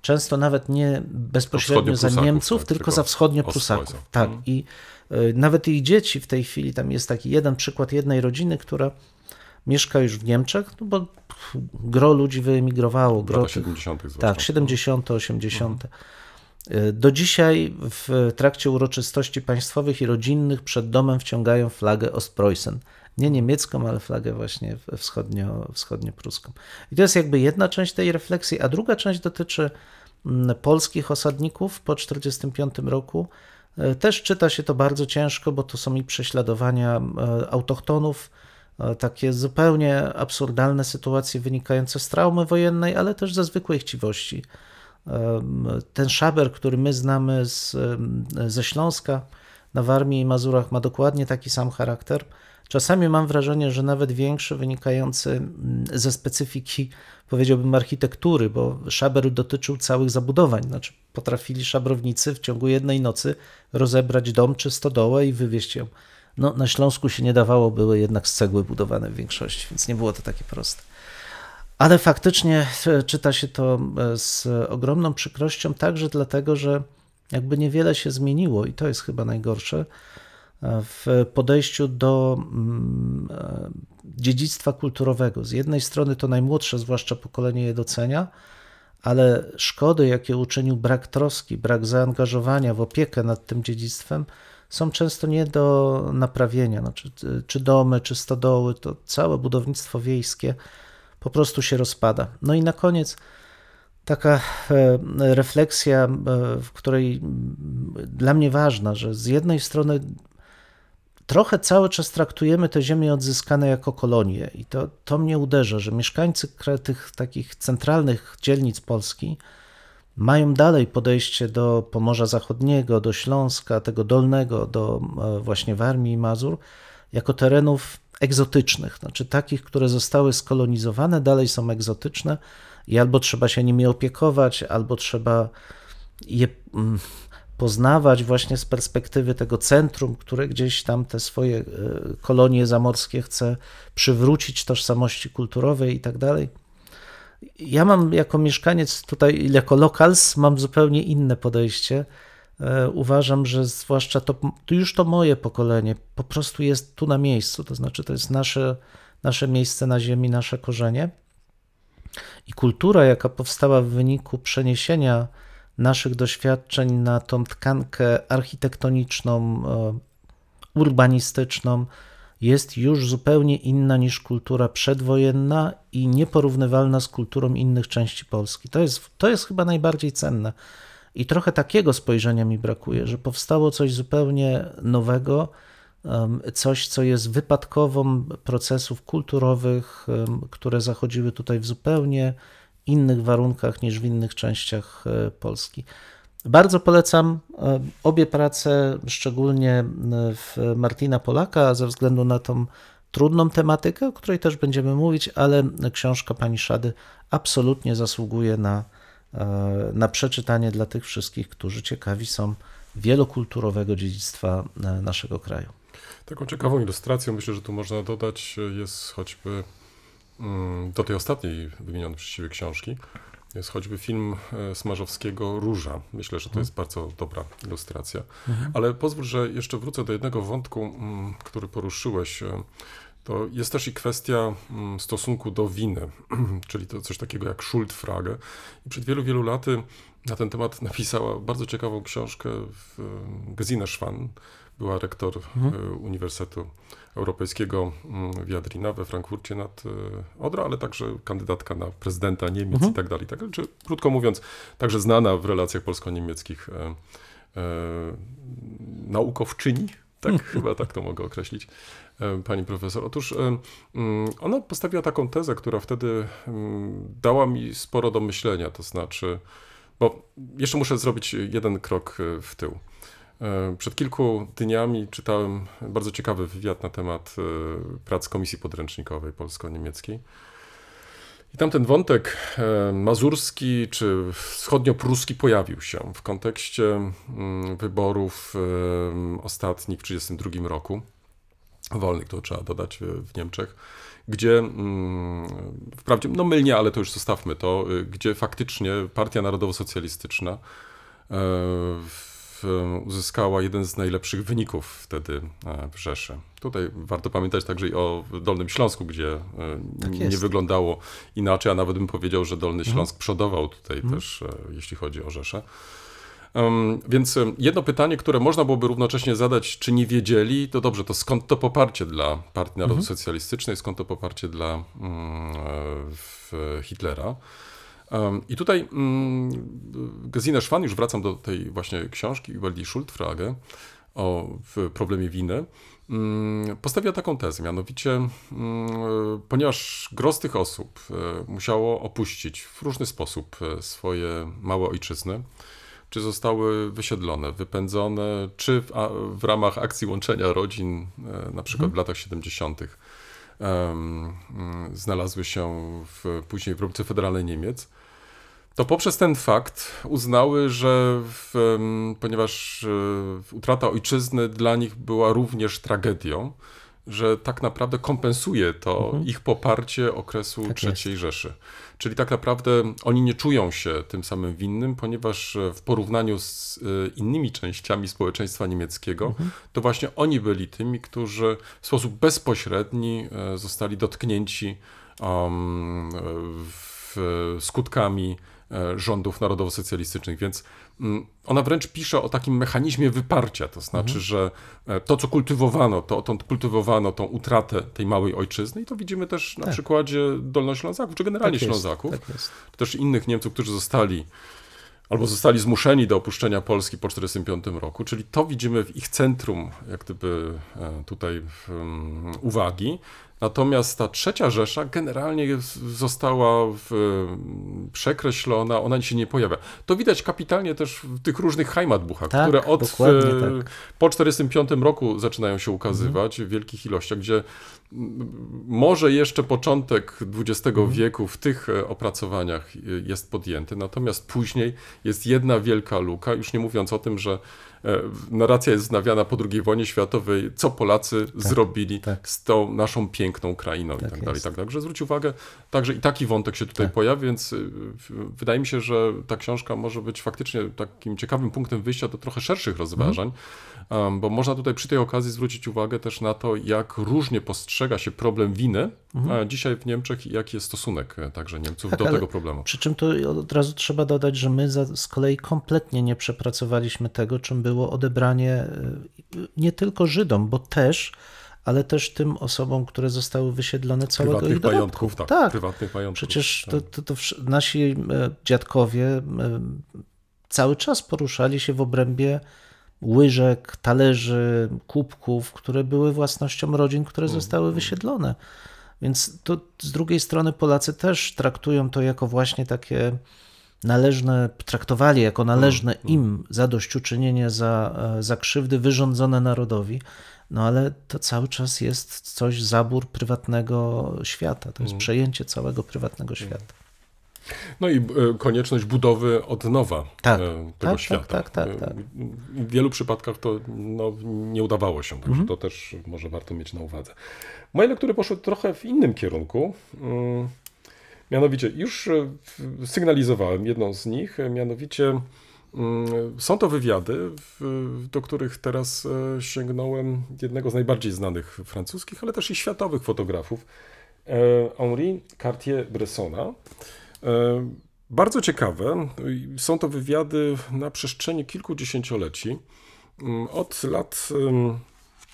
często nawet nie bezpośrednio za Niemców, Prusaków, tylko, tylko za wschodnio. Prusaków. Tak, Mhm. i y, nawet ich dzieci w tej chwili, tam jest taki jeden przykład jednej rodziny, która mieszka już w Niemczech, no bo gro ludzi wyemigrowało, gro Lata tych- 70. zwłaszcza. tak, 70., 80. Y, Do dzisiaj w trakcie uroczystości państwowych i rodzinnych przed domem wciągają flagę Ostpreußen. Nie niemiecką, ale flagę właśnie wschodnio, wschodniopruską. I to jest jakby jedna część tej refleksji, a druga część dotyczy mm, polskich osadników po 1945 roku. Y, Też czyta się to bardzo ciężko, bo to są i prześladowania y, autochtonów, e, takie zupełnie absurdalne sytuacje wynikające z traumy wojennej, ale też ze zwykłej chciwości. Ten szaber, który my znamy z, ze Śląska na Warmii i Mazurach, ma dokładnie taki sam charakter. Czasami mam wrażenie, że nawet większy, wynikający mm, ze specyfiki, powiedziałbym, architektury, bo szaber dotyczył całych zabudowań. Znaczy, potrafili szabrownicy w ciągu jednej nocy rozebrać dom czy stodołę i wywieźć ją. No, na Śląsku się nie dawało, były jednak z cegły budowane w większości, więc nie było to takie proste. Ale faktycznie e, czyta się to e, z ogromną przykrością, także dlatego, że jakby niewiele się zmieniło i to jest chyba najgorsze w podejściu do mm, e, dziedzictwa kulturowego. Z jednej strony to najmłodsze, zwłaszcza pokolenie je docenia, ale szkody, jakie uczynił brak troski, brak zaangażowania w opiekę nad tym dziedzictwem, są często nie do naprawienia. Znaczy, czy domy, czy stodoły, to całe budownictwo wiejskie po prostu się rozpada. No i na koniec taka e, refleksja, e, w której mm, dla mnie ważna, że z jednej strony trochę cały czas traktujemy te ziemie odzyskane jako kolonie i to, to mnie uderza, że mieszkańcy tych takich centralnych dzielnic Polski mają dalej podejście do Pomorza Zachodniego, do Śląska, tego dolnego, do e, właśnie Warmii i Mazur, jako terenów egzotycznych, znaczy takich, które zostały skolonizowane, dalej są egzotyczne i albo trzeba się nimi opiekować, albo trzeba je mm, poznawać właśnie z perspektywy tego centrum, które gdzieś tam te swoje e, kolonie zamorskie chce przywrócić tożsamości kulturowej i tak dalej. Ja mam jako mieszkaniec tutaj, jako lokals, mam zupełnie inne podejście. E, Uważam, że zwłaszcza to, to już to moje pokolenie po prostu jest tu na miejscu, to znaczy to jest nasze, nasze miejsce na ziemi, nasze korzenie. I kultura, jaka powstała w wyniku przeniesienia naszych doświadczeń na tą tkankę architektoniczną, e, urbanistyczną, jest już zupełnie inna niż kultura przedwojenna i nieporównywalna z kulturą innych części Polski. To jest, to jest chyba najbardziej cenne. I trochę takiego spojrzenia mi brakuje, że powstało coś zupełnie nowego, coś, co jest wypadkową procesów kulturowych, które zachodziły tutaj w zupełnie innych warunkach niż w innych częściach e, Polski. Bardzo polecam e, obie prace, szczególnie e, w Martina Polaka, ze względu na tą trudną tematykę, o której też będziemy mówić, ale książka pani Szady absolutnie zasługuje na, na przeczytanie dla tych wszystkich, którzy ciekawi są wielokulturowego dziedzictwa naszego kraju. Taką ciekawą ilustracją, myślę, że tu można dodać, jest choćby do tej ostatniej wymienionej przez Ciebie książki, jest choćby film e, Smarzowskiego Róża. Myślę, że to jest bardzo dobra ilustracja. Ale pozwól, że jeszcze wrócę do jednego wątku, mm, który poruszyłeś. To jest też i kwestia mm, stosunku do winy, czyli to coś takiego jak Schuldfrage. I przed wielu, wielu laty na ten temat napisała bardzo ciekawą książkę w, e, Gesine Schwann, była rektor e, Uniwersytetu Europejskiego mm, w Jadrina we Frankfurcie nad e, Odra, ale także kandydatka na prezydenta Niemiec i tak dalej. Tak, czy, krótko mówiąc, także znana w relacjach polsko-niemieckich e, naukowczyni, Tak, chyba tak to mogę określić, e, pani profesor. Otóż e, mm, ona postawiła taką tezę, która wtedy mm, dała mi sporo do myślenia, to znaczy, bo jeszcze muszę zrobić jeden krok e, w tył. Przed kilku dniami czytałem bardzo ciekawy wywiad na temat prac Komisji Podręcznikowej Polsko-Niemieckiej. I tam ten wątek e, mazurski czy wschodnio-pruski pojawił się w kontekście mm, wyborów e, ostatnich w 1932 roku, wolnych to trzeba dodać e, w Niemczech, gdzie mm, wprawdzie, no mylnie, ale to już zostawmy to, gdzie faktycznie Partia Narodowo-Socjalistyczna w- uzyskała jeden z najlepszych wyników wtedy e, w Rzeszy. Tutaj warto pamiętać także i o Dolnym Śląsku, gdzie e, Tak nie wyglądało inaczej, a nawet bym powiedział, że Dolny Śląsk przodował tutaj też, e, jeśli chodzi o Rzeszę. Więc jedno pytanie, które można byłoby równocześnie zadać, czy nie wiedzieli, to dobrze, to skąd to poparcie dla Partii Narodowo-Socjalistycznej, skąd to poparcie dla mm, e, Hitlera? I tutaj mm, Gesine Schwan, już wracam do tej właśnie książki über die Schuldfrage o w problemie winy, mm, postawiła taką tezę, mianowicie, mm, ponieważ gros tych osób e, musiało opuścić w różny sposób e, swoje małe ojczyzny, czy zostały wysiedlone, wypędzone, czy w, w ramach akcji łączenia rodzin, e, na przykład w latach 70., em, mm, znalazły się w, później w Republice Federalnej Niemiec, to poprzez ten fakt uznały, że w, ponieważ e, utrata ojczyzny dla nich była również tragedią, że tak naprawdę kompensuje to ich poparcie okresu Tak III Rzeszy. Czyli tak naprawdę oni nie czują się tym samym winnym, ponieważ e, w porównaniu z e, innymi częściami społeczeństwa niemieckiego, to właśnie oni byli tymi, którzy w sposób bezpośredni zostali dotknięci um, w, skutkami rządów narodowo-socjalistycznych, więc mm, ona wręcz pisze o takim mechanizmie wyparcia, to znaczy, że e, to, co kultywowano, to, to kultywowano tą utratę tej małej ojczyzny i to widzimy też na przykładzie Dolnoślązaków, czy generalnie Tak jest, Ślązaków, tak czy też innych Niemców, którzy zostali albo zostali zmuszeni do opuszczenia Polski po 1945 roku, czyli to widzimy w ich centrum, jak gdyby e, tutaj um, uwagi. Natomiast ta trzecia Rzesza generalnie została w, przekreślona, ona się nie pojawia. To widać kapitalnie też w tych różnych Heimatbuchach, Tak, które od e, tak. po 1945 roku zaczynają się ukazywać w wielkich ilościach, gdzie może jeszcze początek XX Mhm. wieku w tych e, opracowaniach e, jest podjęty, natomiast później jest jedna wielka luka, już nie mówiąc o tym, że narracja jest znawiana po II wojnie światowej, co Polacy zrobili tak. z tą naszą piękną krainą i Tak tak dalej, i jest. tak dalej. Także zwróć uwagę, także i taki wątek się tutaj Tak. pojawia, więc y, wydaje mi się, że ta książka może być faktycznie takim ciekawym punktem wyjścia do trochę szerszych rozważań, um, bo można tutaj przy tej okazji zwrócić uwagę też na to, jak różnie postrzega się problem winy a dzisiaj w Niemczech i jaki jest stosunek e, także Niemców Tak, do tego problemu. Przy czym tu od razu trzeba dodać, że my za, z kolei kompletnie nie przepracowaliśmy tego, czym było odebranie y, nie tylko Żydom, bo też, ale też tym osobom, które zostały wysiedlone całego Prywatnych ich dorobku. majątków, tak, tak. prywatnych majątków. Przecież tak. to, to, to nasi e, dziadkowie e, cały czas poruszali się w obrębie łyżek, talerzy, kubków, które były własnością rodzin, które Mm, zostały wysiedlone. Więc to z drugiej strony Polacy też traktują to jako właśnie takie należne, traktowali jako należne Mm, im zadośćuczynienie za, e, za krzywdy wyrządzone narodowi, no ale to cały czas jest coś zabór prywatnego świata, to jest Mm. przejęcie całego prywatnego świata. No i e, konieczność budowy od nowa Tak, e, tego tak, świata. tak, tak, tak, E, tak. W wielu przypadkach to no, nie udawało się, także Mhm. to też może warto mieć na uwadze. Moje lektury poszły trochę w innym kierunku. Mm, Mianowicie, już sygnalizowałem jedną z nich, mianowicie mm, są to wywiady, do których teraz sięgnąłem jednego z najbardziej znanych francuskich, ale też i światowych fotografów, Henri Cartier-Bressona. E, Bardzo ciekawe. Są to wywiady na przestrzeni kilku dziesięcioleci. Mm, Od lat em,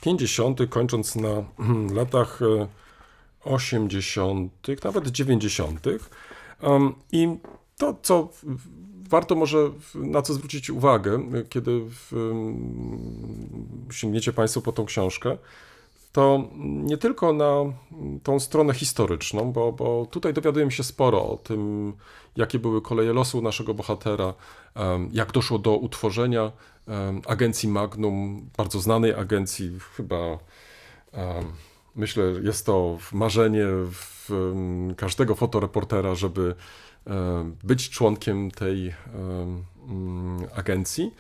50., kończąc na mm, latach e, 80., nawet 90. Em, I to, co warto może na co zwrócić uwagę, kiedy w, mm, sięgniecie Państwo po tą książkę, to nie tylko na tą stronę historyczną, bo, bo tutaj dowiadujemy się sporo o tym, jakie były koleje losu naszego bohatera, jak doszło do utworzenia agencji Magnum, bardzo znanej agencji, chyba myślę, jest to marzenie każdego fotoreportera, żeby być członkiem tej mm, agencji.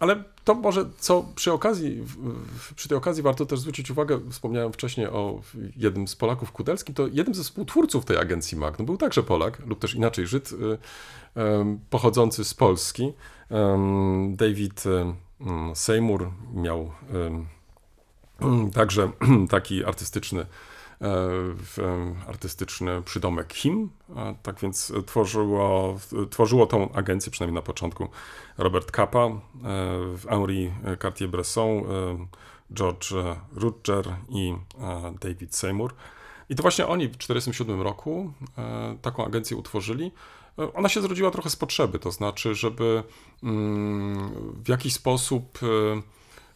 Ale to może co przy okazji, przy tej okazji warto też zwrócić uwagę, wspomniałem wcześniej o jednym z Polaków Kudelskim, to jednym ze współtwórców tej agencji Magnum był także Polak, lub też inaczej Żyd, y, pochodzący z Polski. David Seymour miał także taki artystyczny artystyczny przydomek Him. A Tak więc tworzyło, tworzyło tą agencję, przynajmniej na początku, Robert Capa, e, Henri Cartier-Bresson, e, George Rutger i e, David Seymour. I to właśnie oni w 1947 roku e, taką agencję utworzyli. E, Ona się zrodziła trochę z potrzeby, to znaczy, żeby mm, w jakiś sposób e,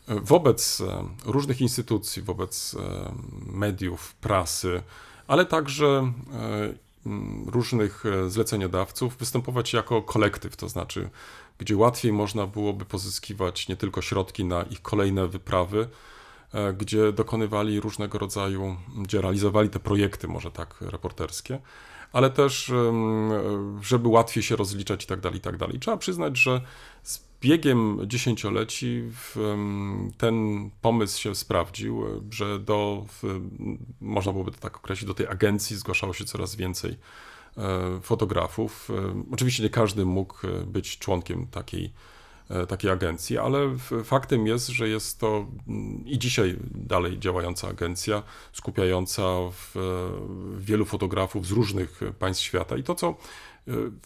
wobec e, różnych instytucji, wobec e, mediów, prasy, ale także e, różnych zleceniodawców występować jako kolektyw, to znaczy, gdzie łatwiej można byłoby pozyskiwać nie tylko środki na ich kolejne wyprawy, gdzie dokonywali różnego rodzaju, gdzie realizowali te projekty, może tak reporterskie, ale też, żeby łatwiej się rozliczać i tak dalej, i tak dalej. Trzeba przyznać, że biegiem dziesięcioleci ten pomysł się sprawdził, e, że do, można byłoby to tak określić, do tej agencji zgłaszało się coraz więcej e, fotografów. E, Oczywiście nie każdy mógł być członkiem takiej, takiej agencji, ale faktem jest, że jest to mm, i dzisiaj dalej działająca agencja, skupiająca wielu fotografów z różnych państw świata. I to, co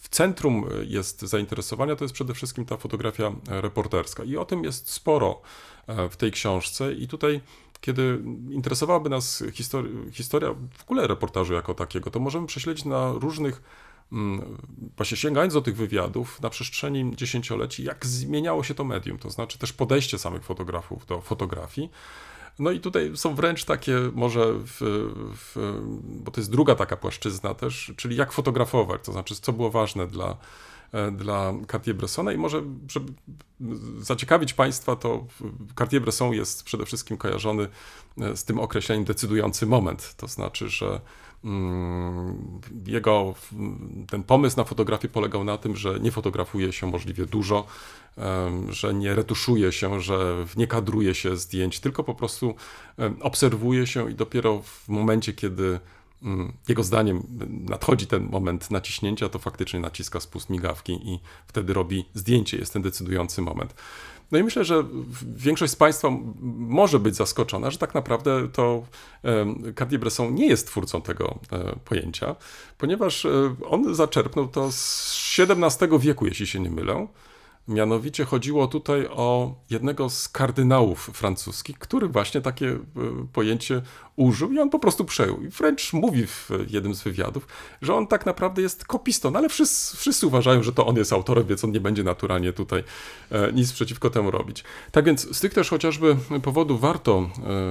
w centrum jest zainteresowania, to jest przede wszystkim ta fotografia reporterska. I o tym jest sporo e, w tej książce. I tutaj, kiedy interesowałaby nas histori- historia w ogóle reportażu jako takiego, to możemy prześledzić na różnych mm, właśnie sięgając do tych wywiadów na przestrzeni dziesięcioleci, jak zmieniało się to medium, to znaczy też podejście samych fotografów do fotografii. No i tutaj są wręcz takie, może, w, w, bo to jest druga taka płaszczyzna też, czyli jak fotografować, to znaczy co było ważne dla, e, dla Cartier-Bressona i może, żeby zaciekawić Państwa, to Cartier-Bresson jest przede wszystkim kojarzony e, z tym określeniem decydujący moment, to znaczy, że jego mm, ten pomysł na fotografię polegał na tym, że nie fotografuje się możliwie dużo, że nie retuszuje się, że nie kadruje się zdjęć, tylko po prostu obserwuje się i dopiero w momencie, kiedy mm, jego zdaniem nadchodzi ten moment naciśnięcia, to faktycznie naciska spust migawki i wtedy robi zdjęcie, jest ten decydujący moment. No i myślę, że większość z Państwa może być zaskoczona, że tak naprawdę to Cartier-Bresson nie jest twórcą tego e, pojęcia, ponieważ e, on zaczerpnął to z XVII wieku, jeśli się nie mylę. Mianowicie chodziło tutaj o jednego z kardynałów francuskich, który właśnie takie e, pojęcie użył i on po prostu przejął. I wręcz mówi w jednym z wywiadów, że on tak naprawdę jest kopistą, no ale wszyscy, wszyscy uważają, że to on jest autorem, więc on nie będzie naturalnie tutaj e, nic przeciwko temu robić. Tak więc z tych też chociażby powodów warto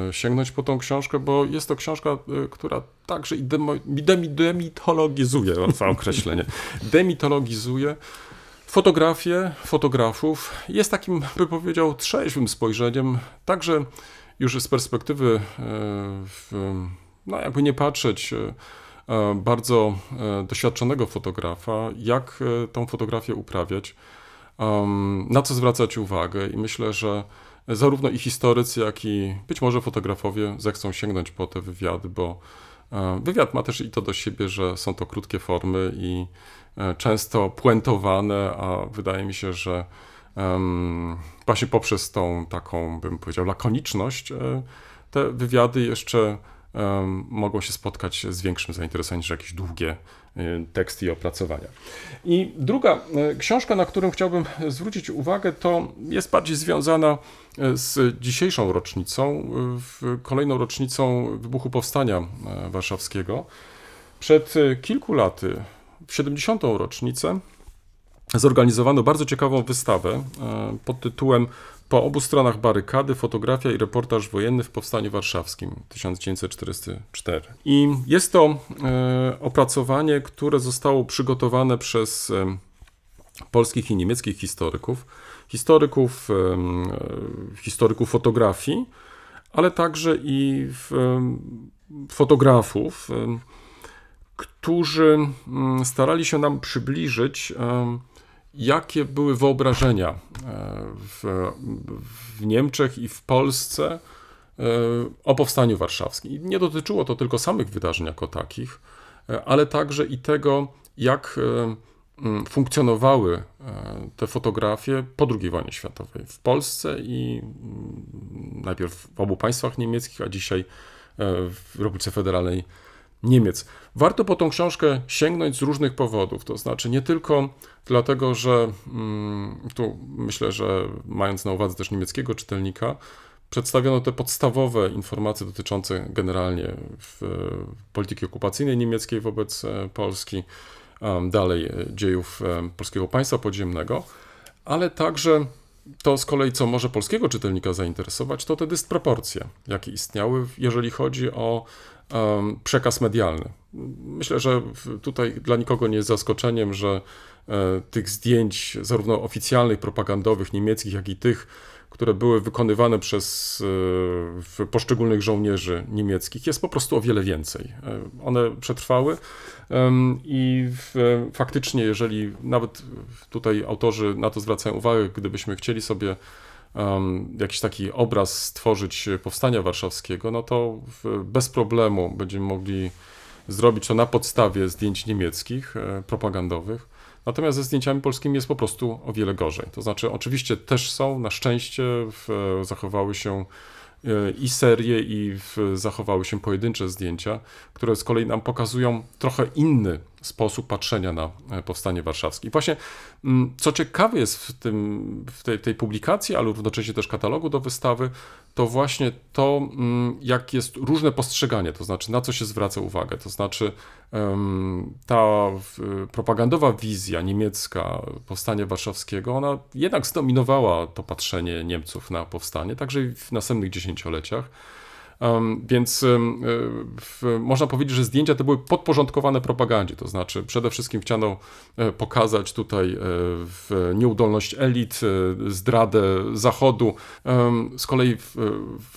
e, sięgnąć po tą książkę, bo jest to książka, e, która także i demo, demi, demitologizuje, to określenie, demitologizuje fotografię fotografów. Jest takim, by powiedział, trzeźwym spojrzeniem, także już z perspektywy, e, no jakby nie patrzeć, e, e, bardzo doświadczonego fotografa, jak tą fotografię uprawiać, na co zwracać uwagę i myślę, że zarówno i historycy, jak i być może fotografowie zechcą sięgnąć po te wywiady, bo wywiad ma też i to do siebie, że są to krótkie formy i e, często puentowane, a wydaje mi się, że właśnie poprzez tą taką, bym powiedział, lakoniczność, e, te wywiady jeszcze mogą się spotkać z większym zainteresowaniem niż jakieś długie e, teksty i opracowania. I druga e, książka, na którą chciałbym zwrócić uwagę, to jest bardziej związana z dzisiejszą rocznicą, kolejną rocznicą wybuchu Powstania Warszawskiego. Przed kilku laty, w 70. rocznicę, zorganizowano bardzo ciekawą wystawę pod tytułem Po obu stronach barykady fotografia i reportaż wojenny w Powstaniu Warszawskim 1944. I jest to e, opracowanie, które zostało przygotowane przez e, polskich i niemieckich historyków, historyków, em, e, historyków fotografii, ale także i w, em, fotografów, em, którzy mm, starali się nam przybliżyć, jakie były wyobrażenia e, w, w Niemczech i w Polsce e, o powstaniu warszawskim. I nie dotyczyło to tylko samych wydarzeń jako takich, e, ale także i tego, jak funkcjonowały te fotografie po II wojnie światowej w Polsce i najpierw w obu państwach niemieckich, a dzisiaj w Republice Federalnej Niemiec. Warto po tą książkę sięgnąć z różnych powodów, to znaczy nie tylko dlatego, że mm, tu myślę, że mając na uwadze też niemieckiego czytelnika, przedstawiono te podstawowe informacje dotyczące generalnie polityki okupacyjnej niemieckiej wobec e, Polski, dalej e, dziejów em, polskiego państwa podziemnego, ale także to z kolei, co może polskiego czytelnika zainteresować, to te dysproporcje, jakie istniały, jeżeli chodzi o przekaz medialny. Myślę, że tutaj dla nikogo nie jest zaskoczeniem, że e, tych zdjęć, zarówno oficjalnych, propagandowych, niemieckich, jak i tych, które były wykonywane przez e, poszczególnych żołnierzy niemieckich, jest po prostu o wiele więcej. E, One przetrwały i faktycznie, jeżeli nawet tutaj autorzy na to zwracają uwagę, gdybyśmy chcieli sobie um, jakiś taki obraz stworzyć powstania warszawskiego, no to bez problemu będziemy mogli zrobić to na podstawie zdjęć niemieckich, e, propagandowych. Natomiast ze zdjęciami polskimi jest po prostu o wiele gorzej. To znaczy, oczywiście też są, na szczęście w, zachowały się e, i serie, i w, zachowały się pojedyncze zdjęcia, które z kolei nam pokazują trochę inny sposób patrzenia na e, powstanie warszawskie. I właśnie, mm, co ciekawe jest w, tym, w tej, tej publikacji, ale równocześnie też katalogu do wystawy, to właśnie to, mm, jak jest różne postrzeganie, to znaczy na co się zwraca uwagę. To znaczy ta propagandowa wizja niemiecka powstania warszawskiego, ona jednak zdominowała to patrzenie Niemców na powstanie, także w następnych dziesięcioleciach. Więc w, można powiedzieć, że zdjęcia te były podporządkowane propagandzie, to znaczy przede wszystkim chciano e, pokazać tutaj e, nieudolność elit, e, zdradę Zachodu. Z kolei w,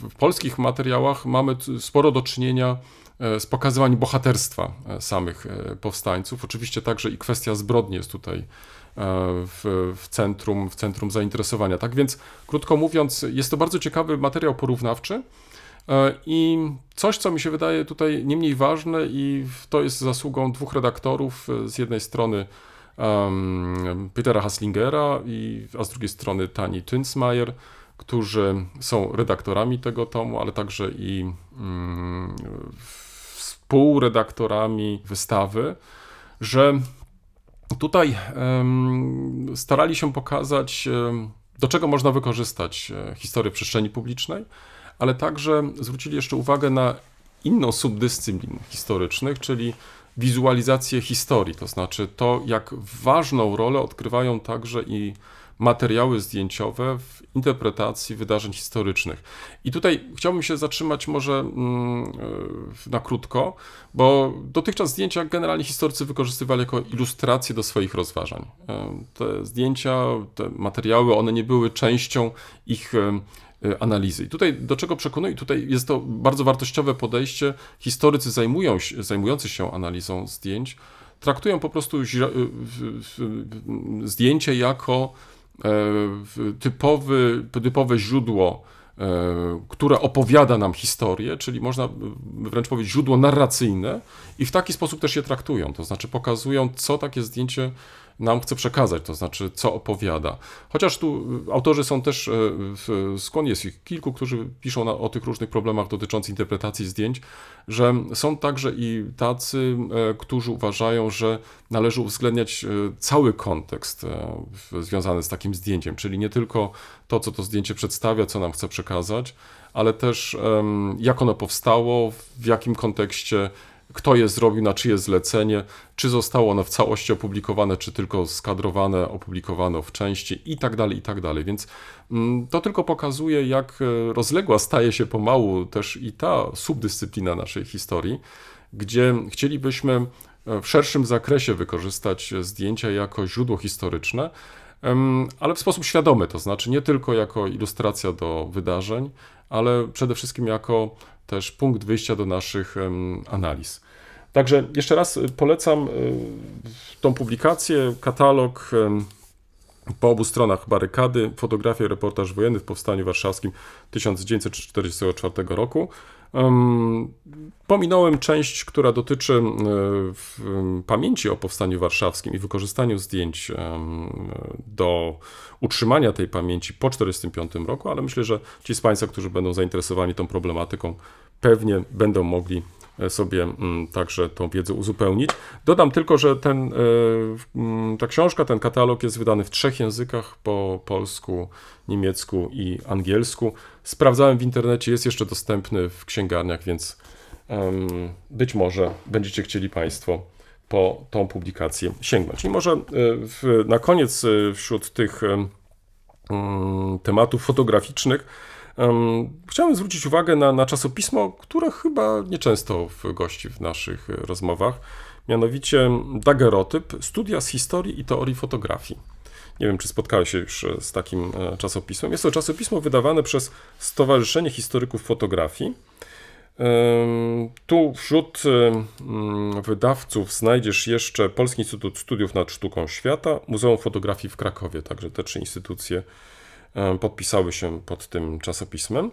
w polskich materiałach mamy sporo do czynienia e, z pokazywaniem bohaterstwa e, samych e, powstańców. Oczywiście także i kwestia zbrodni jest tutaj e, w, w, centrum, w centrum zainteresowania. Tak więc, krótko mówiąc, jest to bardzo ciekawy materiał porównawczy. E, I coś, co mi się wydaje tutaj nie mniej ważne, i to jest zasługą dwóch redaktorów, e, z jednej strony um, Petera Haslingera, i, a z drugiej strony Tani Tynsmayer, którzy są redaktorami tego tomu, ale także i mm, współredaktorami wystawy, że tutaj em, starali się pokazać, do czego można wykorzystać e, historię przestrzeni publicznej, ale także zwrócili jeszcze uwagę na inną subdyscyplin historycznych, czyli wizualizację historii, to znaczy to, jak ważną rolę odgrywają także i materiały zdjęciowe w interpretacji wydarzeń historycznych. I tutaj chciałbym się zatrzymać może mm, e, na krótko, bo dotychczas zdjęcia generalnie historycy wykorzystywali jako ilustrację do swoich rozważań. E, Te zdjęcia, te materiały, one nie były częścią ich e, analizy. I tutaj do czego przekonuję? Tutaj jest to bardzo wartościowe podejście. Historycy zajmują zajmujący się analizą zdjęźć traktują po prostu w- zdjęcie jako e, typowy, typowe źródło, e, które opowiada nam historię, czyli można wręcz powiedzieć źródło narracyjne i w taki sposób też je traktują, to znaczy pokazują, co takie zdjęcie nam chce przekazać, to znaczy co opowiada. Chociaż tu y, autorzy są też, w- skąd jest ich kilku, którzy piszą na, o tych różnych problemach dotyczących interpretacji zdjęć, że są także i tacy, e, którzy uważają, że należy uwzględniać cały kontekst związany z takim zdjęciem, czyli nie tylko to, co to zdjęcie przedstawia, co nam chce przekazać, ale też jak ono powstało, w jakim kontekście kto je zrobił, na czyje zlecenie, czy zostało ono w całości opublikowane, czy tylko skadrowane, opublikowano w części i tak dalej, i tak dalej. Więc mm, to tylko pokazuje, jak e, rozległa staje się pomału też i ta subdyscyplina naszej historii, gdzie chcielibyśmy e, w szerszym zakresie wykorzystać zdjęcia jako źródło historyczne, ale w sposób świadomy, to znaczy nie tylko jako ilustracja do wydarzeń, ale przede wszystkim jako też punkt wyjścia do naszych analiz. Także jeszcze raz y, polecam y, tą publikację, katalog po obu stronach barykady, fotografia i reportaż wojenny w Powstaniu Warszawskim 1944 roku. Em, Pominąłem część, która dotyczy e, pamięci o Powstaniu Warszawskim i wykorzystaniu zdjęć do utrzymania tej pamięci po 1945 roku, ale myślę, że ci z Państwa, którzy będą zainteresowani tą problematyką, pewnie będą mogli sobie mm, także tą wiedzę uzupełnić. Dodam tylko, że ten, e, mm, ta książka, ten katalog jest wydany w trzech językach, po polsku, niemiecku i angielsku. Sprawdzałem w internecie, jest jeszcze dostępny w księgarniach, więc być może będziecie chcieli Państwo po tą publikację sięgnąć. I może e, w, na koniec e, wśród tych mm, tematów fotograficznych em, chciałem zwrócić uwagę na, na czasopismo, które chyba nieczęsto gości w naszych e, rozmowach, mianowicie Daguerreotyp, studia z historii i teorii fotografii. Nie wiem, czy spotkałeś się już e, z takim e, czasopismem. Jest to czasopismo wydawane przez Stowarzyszenie Historyków Fotografii. Tu wśród wydawców znajdziesz jeszcze Polski Instytut Studiów nad Sztuką Świata, Muzeum Fotografii w Krakowie, także te trzy instytucje podpisały się pod tym czasopismem.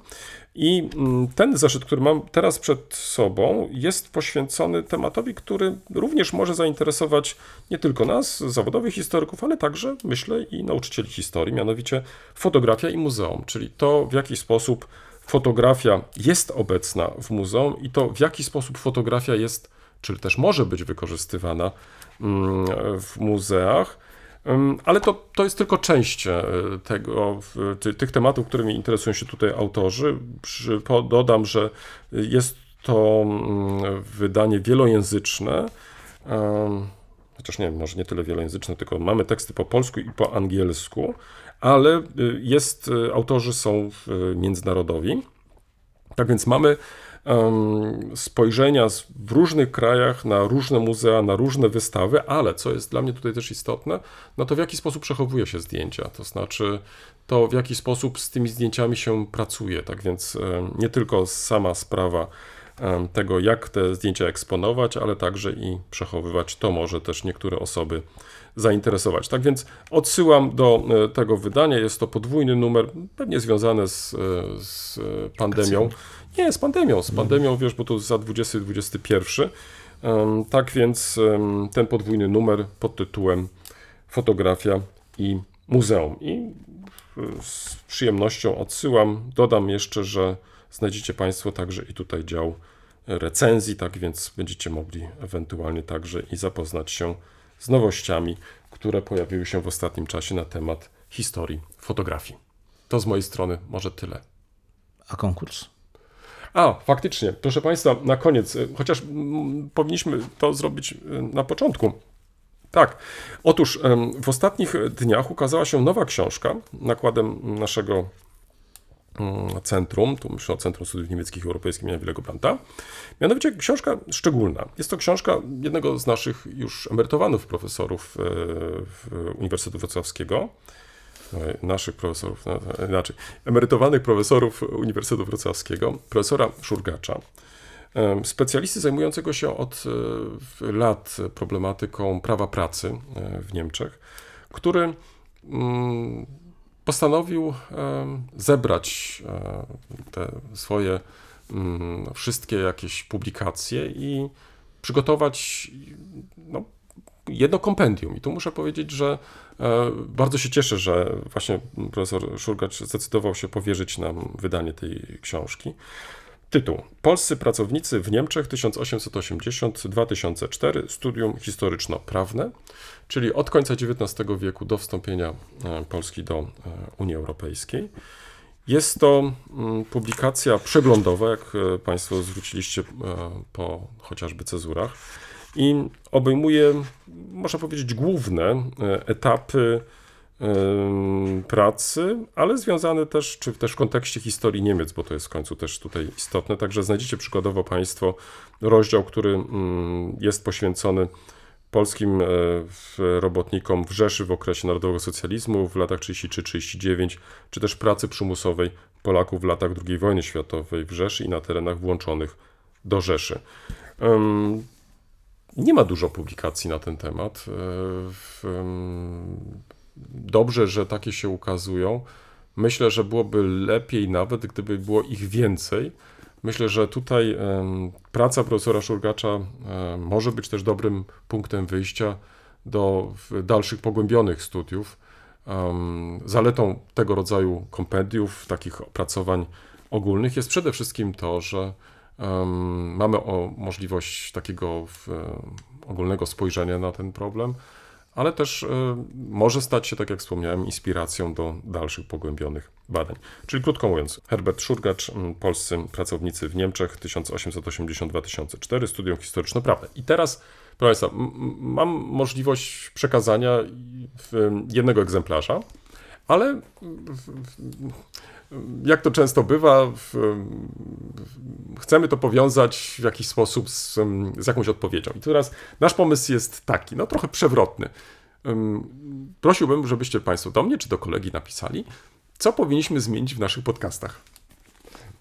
I ym, ten zeszyt, który mam teraz przed sobą, jest poświęcony tematowi, który również może zainteresować nie tylko nas, zawodowych historyków, ale także, myślę, i nauczycieli historii, mianowicie fotografia i muzeum, czyli to, w jaki sposób fotografia jest obecna w muzeum i to w jaki sposób fotografia jest, czy też może być wykorzystywana mm, w muzeach. Ale to, to jest tylko część e, tego, tych tematów, którymi interesują się tutaj autorzy. Dodam, że jest to mm, wydanie wielojęzyczne. Chociaż nie może nie tyle wielojęzyczne, tylko mamy teksty po polsku i po angielsku, ale y, jest, y, autorzy są międzynarodowi. Tak więc mamy spojrzenia z, w różnych krajach na różne muzea, na różne wystawy, ale co jest dla mnie tutaj też istotne, no to w jaki sposób przechowuje się zdjęcia, to znaczy to w jaki sposób z tymi zdjęciami się pracuje. Tak więc nie tylko sama sprawa tego, jak te zdjęcia eksponować, ale także i przechowywać, to może też niektóre osoby zainteresować. Tak więc odsyłam do e, tego wydania. Jest to podwójny numer, pewnie związane z, e, z e, pandemią. Nie, z pandemią, z pandemią, wiesz, bo to za 20-21. Em, Tak więc ten podwójny numer pod tytułem Fotografia i Muzeum. I e, z przyjemnością odsyłam. Dodam jeszcze, że znajdziecie Państwo także i tutaj dział recenzji, tak więc będziecie mogli ewentualnie także i zapoznać się z nowościami, które pojawiły się w ostatnim czasie na temat historii fotografii. To z mojej strony może tyle. A konkurs? A, faktycznie, proszę Państwa, na koniec, y, chociaż mm, powinniśmy to zrobić y, na początku. Tak, otóż w ostatnich dniach ukazała się nowa książka nakładem naszego mm, centrum, tu myślę o Centrum Studiów Niemieckich i Europejskich imienia Willego Brandta. Mianowicie książka szczególna. Jest to książka jednego z naszych już emerytowanych profesorów w Uniwersytetu Wrocławskiego, naszych profesorów, inaczej, emerytowanych profesorów Uniwersytetu Wrocławskiego, profesora Szurgacza, specjalisty zajmującego się od e, lat problematyką prawa pracy e, w Niemczech, który mm, postanowił zebrać e, te swoje mm, wszystkie jakieś publikacje i przygotować no, jedno kompendium. I tu muszę powiedzieć, że e, bardzo się cieszę, że właśnie profesor Szurgacz zdecydował się powierzyć nam wydanie tej książki. Tytuł: Polscy pracownicy w Niemczech 1880-2004 studium historyczno-prawne, czyli od końca XIX wieku do wstąpienia e, Polski do e, Unii Europejskiej. Jest to mm, publikacja przeglądowa, jak Państwo zwróciliście po chociażby cezurach, i obejmuje, można powiedzieć, główne e, etapy pracy, ale związane też, czy też w kontekście historii Niemiec, bo to jest w końcu też tutaj istotne. Także znajdziecie przykładowo Państwo rozdział, który mm, jest poświęcony polskim e, robotnikom w Rzeszy w okresie narodowego socjalizmu w latach 33-39, czy też pracy przymusowej Polaków w latach II wojny światowej w Rzeszy i na terenach włączonych do Rzeszy. Nie ma dużo publikacji na ten temat. E, Dobrze, że takie się ukazują. Myślę, że byłoby lepiej nawet, gdyby było ich więcej. Myślę, że tutaj praca profesora Szurgacza em, może być też dobrym punktem wyjścia do dalszych pogłębionych studiów. Zaletą tego rodzaju kompendiów, takich opracowań ogólnych jest przede wszystkim to, że mamy o możliwość takiego e, ogólnego spojrzenia na ten problem, ale też e, może stać się, tak jak wspomniałem, inspiracją do dalszych pogłębionych badań. Czyli krótko mówiąc, Herbert Szurgacz, polscy pracownicy w Niemczech 1882-2004, studium historyczno-prawne. I teraz, proszę Państwa, mam możliwość przekazania jednego egzemplarza, ale w- jak to często bywa, w, chcemy to powiązać w jakiś sposób z, z jakąś odpowiedzią. I teraz nasz pomysł jest taki, no trochę przewrotny. Ym, Prosiłbym, żebyście Państwo do mnie czy do kolegi napisali, co powinniśmy zmienić w naszych podcastach.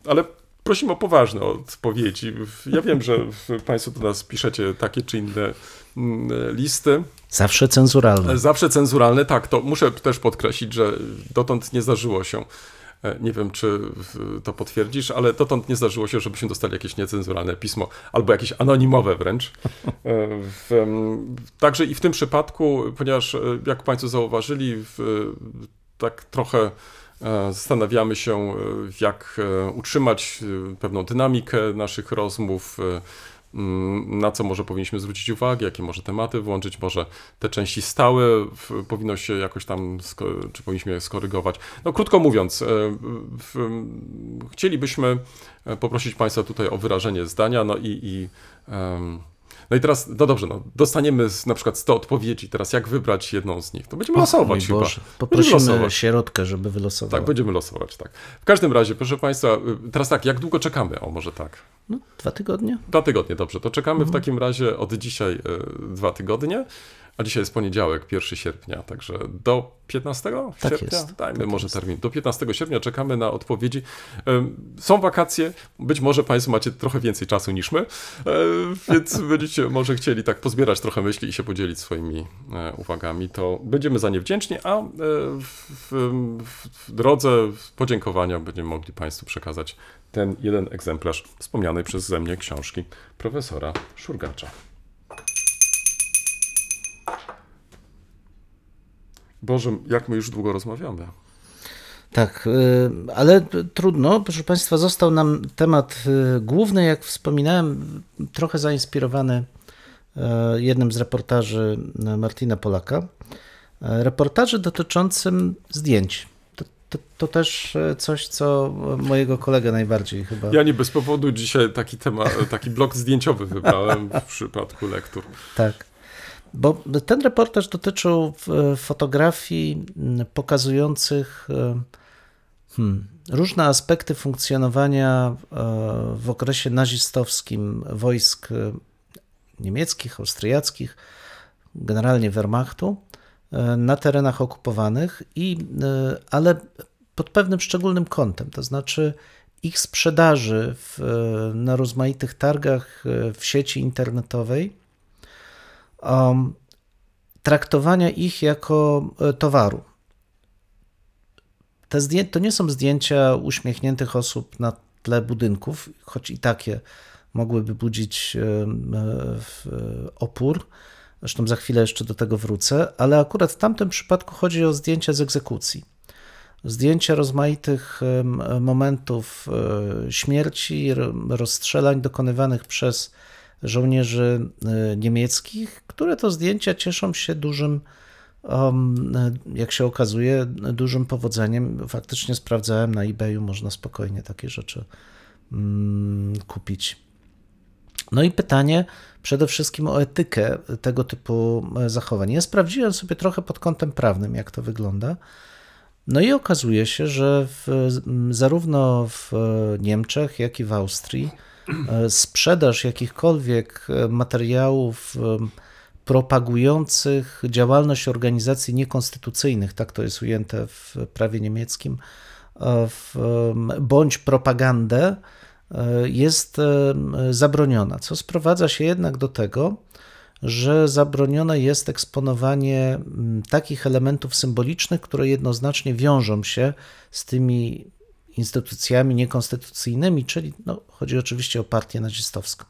Ale prosimy o poważne odpowiedzi. Ja wiem, że Państwo do nas piszecie takie czy inne mm, listy. Zawsze cenzuralne. Zawsze cenzuralne, tak, to muszę też podkreślić, że dotąd nie zdarzyło się, nie wiem czy to potwierdzisz, ale dotąd nie zdarzyło się, żebyśmy dostali jakieś niecenzuralne pismo, albo jakieś anonimowe wręcz. E, także i w tym przypadku, ponieważ e, jak Państwo zauważyli, tak trochę e, zastanawiamy się, e, jak e, utrzymać e, pewną dynamikę naszych rozmów, e, na co może powinniśmy zwrócić uwagę, jakie może tematy włączyć, może te części stałe w, powinno się jakoś tam, czy powinniśmy je skorygować. No krótko mówiąc, e, w, chcielibyśmy e, poprosić Państwa tutaj o wyrażenie zdania, no i, i em, no i teraz, no dobrze, no, dostaniemy na przykład 100 odpowiedzi, teraz jak wybrać jedną z nich? To będziemy Mój losować chyba. Boże. Będziemy Poprosimy losować. środkę, żeby wylosował. Tak, będziemy losować, tak. W każdym razie, proszę Państwa, y, teraz tak, jak długo czekamy? O, może tak. No, dwa tygodnie? Dwa tygodnie, dobrze. To czekamy Mhm. w takim razie od dzisiaj y, dwa tygodnie, a dzisiaj jest poniedziałek, 1 sierpnia, także do 15 Tak sierpnia? jest, Dajmy tak może jest. termin. Do 15 sierpnia czekamy na odpowiedzi. Są wakacje, być może Państwo macie trochę więcej czasu niż my, e, więc będziecie może chcieli tak pozbierać trochę myśli i się podzielić swoimi e, uwagami, to będziemy za nie wdzięczni, a e, w, w, drodze podziękowania będziemy mogli Państwu przekazać ten jeden egzemplarz wspomnianej przeze mnie książki profesora Szurgacza. Boże, jak my już długo rozmawiamy. Tak, y, ale trudno. Proszę Państwa, został nam temat y, główny, jak wspominałem, trochę zainspirowany y, jednym z reportaży Martina Polaka. Reportaży dotyczącym zdjęć. To, to, to też coś, co mojego kolegę najbardziej chyba. Ja nie bez powodu dzisiaj taki temat, taki blok zdjęciowy wybrałem w przypadku lektur. Tak. Bo ten reportaż dotyczył fotografii m, pokazujących e, hmm, różne aspekty funkcjonowania e, w okresie nazistowskim wojsk e, niemieckich, austriackich, generalnie Wehrmachtu na terenach okupowanych, i, ale pod pewnym szczególnym kątem, to znaczy ich sprzedaży w, na rozmaitych targach w sieci internetowej um, traktowania ich jako e, towaru. Te zdję- to nie są zdjęcia uśmiechniętych osób na tle budynków, choć i takie mogłyby budzić e, e, opór. Zresztą za chwilę jeszcze do tego wrócę, ale akurat w tamtym przypadku chodzi o zdjęcia z egzekucji. Zdjęcia rozmaitych momentów śmierci, ro- rozstrzelań dokonywanych przez żołnierzy e, niemieckich, które to zdjęcia cieszą się dużym um, jak się okazuje, dużym powodzeniem. Faktycznie sprawdzałem na eBayu, można spokojnie takie rzeczy mm, kupić. No i pytanie przede wszystkim o etykę tego typu e, zachowań. Ja sprawdziłem sobie trochę pod kątem prawnym, jak to wygląda. No i okazuje się, że w, zarówno w Niemczech, jak i w Austrii e, sprzedaż jakichkolwiek e, materiałów propagujących działalność organizacji niekonstytucyjnych, tak to jest ujęte w prawie niemieckim, w, bądź propagandę, E, jest e, zabroniona, co sprowadza się jednak do tego, że zabronione jest eksponowanie takich elementów symbolicznych, które jednoznacznie wiążą się z tymi instytucjami niekonstytucyjnymi, czyli no, chodzi oczywiście o partię nazistowską.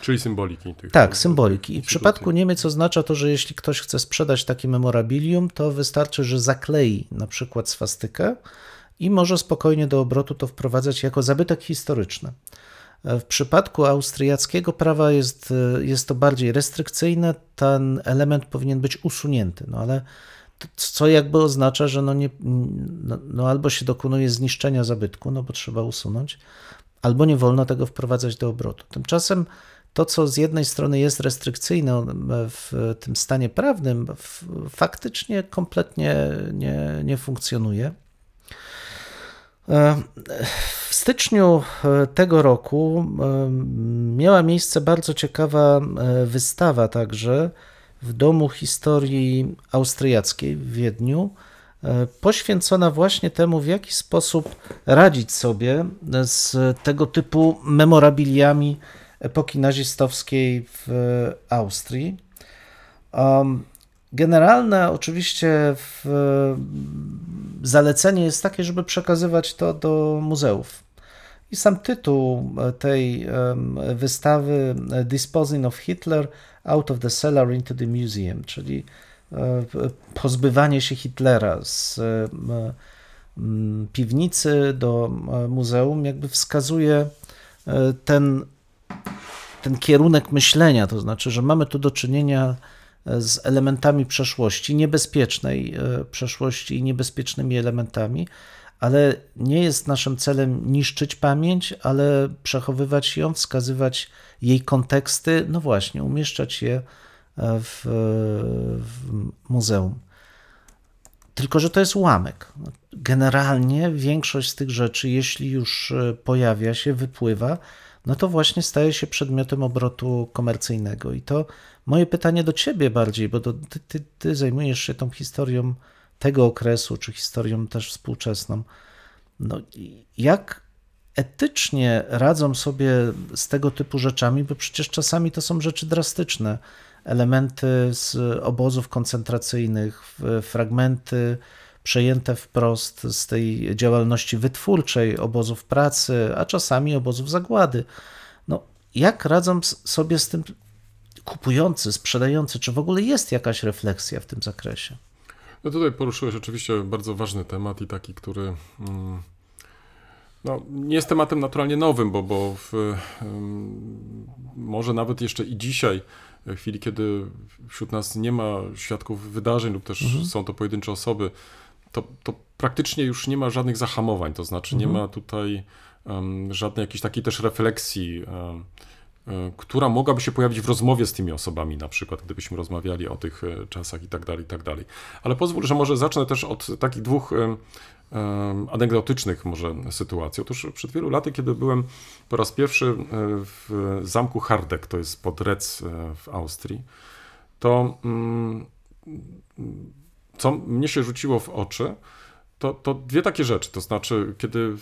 Czyli symboliki. Tych tak, symboliki. I w przypadku Niemiec oznacza to, że jeśli ktoś chce sprzedać takie memorabilium, to wystarczy, że zaklei na przykład swastykę, i może spokojnie do obrotu to wprowadzać jako zabytek historyczny. W przypadku austriackiego prawa jest, jest to bardziej restrykcyjne, ten element powinien być usunięty, no ale co jakby oznacza, że no nie, no, no albo się dokonuje zniszczenia zabytku, no bo trzeba usunąć, albo nie wolno tego wprowadzać do obrotu. Tymczasem to, co z jednej strony jest restrykcyjne w tym stanie prawnym, faktycznie kompletnie nie, nie funkcjonuje. W styczniu e, tego roku e, miała miejsce bardzo ciekawa e, wystawa także w Domu Historii Austriackiej w Wiedniu, poświęcona właśnie temu, w jaki sposób radzić sobie z tego typu memorabiliami epoki nazistowskiej w Austrii. Generalne oczywiście zalecenie jest takie, żeby przekazywać to do muzeów. I sam tytuł tej wystawy Disposing of Hitler out of the cellar into the museum, czyli e, pozbywanie się Hitlera z piwnicy do e, muzeum, jakby wskazuje e, ten, ten kierunek myślenia, to znaczy, że mamy tu do czynienia z elementami przeszłości, niebezpiecznej e, przeszłości i niebezpiecznymi elementami, ale nie jest naszym celem niszczyć pamięć, ale przechowywać ją, wskazywać jej konteksty, no właśnie, umieszczać je e, w, w muzeum. Tylko, że to jest ułamek. Generalnie większość z tych rzeczy, jeśli już e, pojawia się, wypływa, no to właśnie staje się przedmiotem obrotu komercyjnego. I to moje pytanie do ciebie bardziej, bo to ty, ty, ty zajmujesz się tą historią tego okresu, czy historią też współczesną. No, jak etycznie radzą sobie z tego typu rzeczami, bo przecież czasami to są rzeczy drastyczne. Elementy z obozów koncentracyjnych, fragmenty przejęte wprost z tej działalności wytwórczej obozów pracy, a czasami obozów zagłady. No, jak radzą sobie z tym kupujący, sprzedający? Czy w ogóle jest jakaś refleksja w tym zakresie? No tutaj poruszyłeś oczywiście bardzo ważny temat i taki, który mm, no, nie jest tematem naturalnie nowym, bo, bo w, może nawet jeszcze i dzisiaj, w chwili, kiedy wśród nas nie ma świadków wydarzeń lub też mhm. są to pojedyncze osoby, to, to praktycznie już nie ma żadnych zahamowań, to znaczy mhm. nie ma tutaj um, żadnej jakiejś takiej też refleksji, um, która mogłaby się pojawić w rozmowie z tymi osobami, na przykład, gdybyśmy rozmawiali o tych e, czasach i tak dalej, i tak dalej. Ale pozwól, że może zacznę też od takich dwóch um, anegdotycznych może sytuacji. Otóż przed wielu laty, kiedy byłem po raz pierwszy w zamku Hardek, to jest pod Rec w Austrii, to um, co mnie się rzuciło w oczy, to, to dwie takie rzeczy. To znaczy, kiedy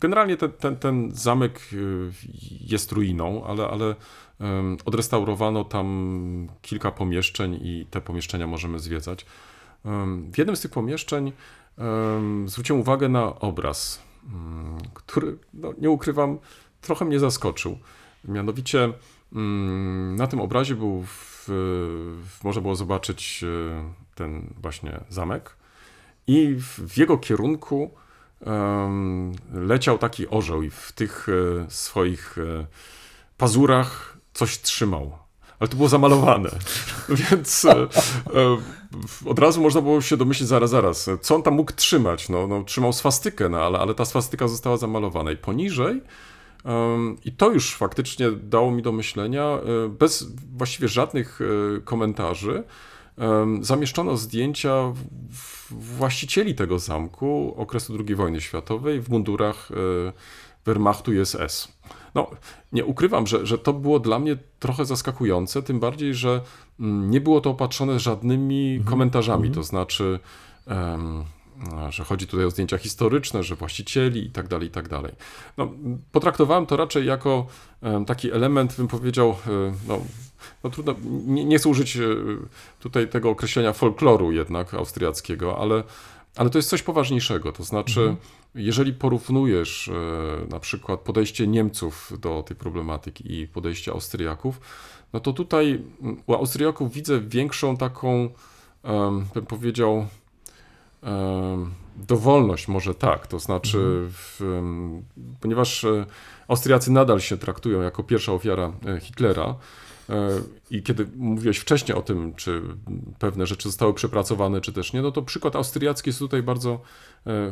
generalnie ten, ten, ten zamek y, jest ruiną, ale, ale odrestaurowano tam kilka pomieszczeń i te pomieszczenia możemy zwiedzać. W jednym z tych pomieszczeń zwróciłem uwagę na obraz, mm, który, no, nie ukrywam, trochę mnie zaskoczył. Mianowicie mm, na tym obrazie był w, można było zobaczyć y, ten właśnie zamek i w, jego kierunku leciał taki orzeł i w tych e, swoich e, pazurach coś trzymał. ale to było zamalowane. Więc e, od razu można było się domyślić, zaraz, zaraz, co on tam mógł trzymać? No, no trzymał swastykę, no, ale, ale ta swastyka została zamalowana. I poniżej, i to już faktycznie dało mi do myślenia, bez właściwie żadnych komentarzy, zamieszczono zdjęcia właścicieli tego zamku okresu II wojny światowej w mundurach e, Wehrmachtu i SS. No, nie ukrywam, że, że to było dla mnie trochę zaskakujące, tym bardziej, że mm, nie było to opatrzone żadnymi komentarzami, to znaczy, no, że chodzi tutaj o zdjęcia historyczne, że właścicieli i tak dalej, i tak dalej. No, potraktowałem to raczej jako taki element, bym powiedział, e, no, no trudno, nie, nie chcę użyć e, tutaj tego określenia folkloru jednak austriackiego, ale, ale to jest coś poważniejszego. To znaczy, jeżeli porównujesz e, na przykład podejście Niemców do tej problematyki i podejście Austriaków, no to tutaj u Austriaków widzę większą taką, bym powiedział, dowolność, może tak. To znaczy, w, em, ponieważ e, Austriacy nadal się traktują jako pierwsza ofiara e, Hitlera, E, I kiedy mówiłeś wcześniej o tym, czy pewne rzeczy zostały przepracowane, czy też nie, no to przykład austriacki jest tutaj bardzo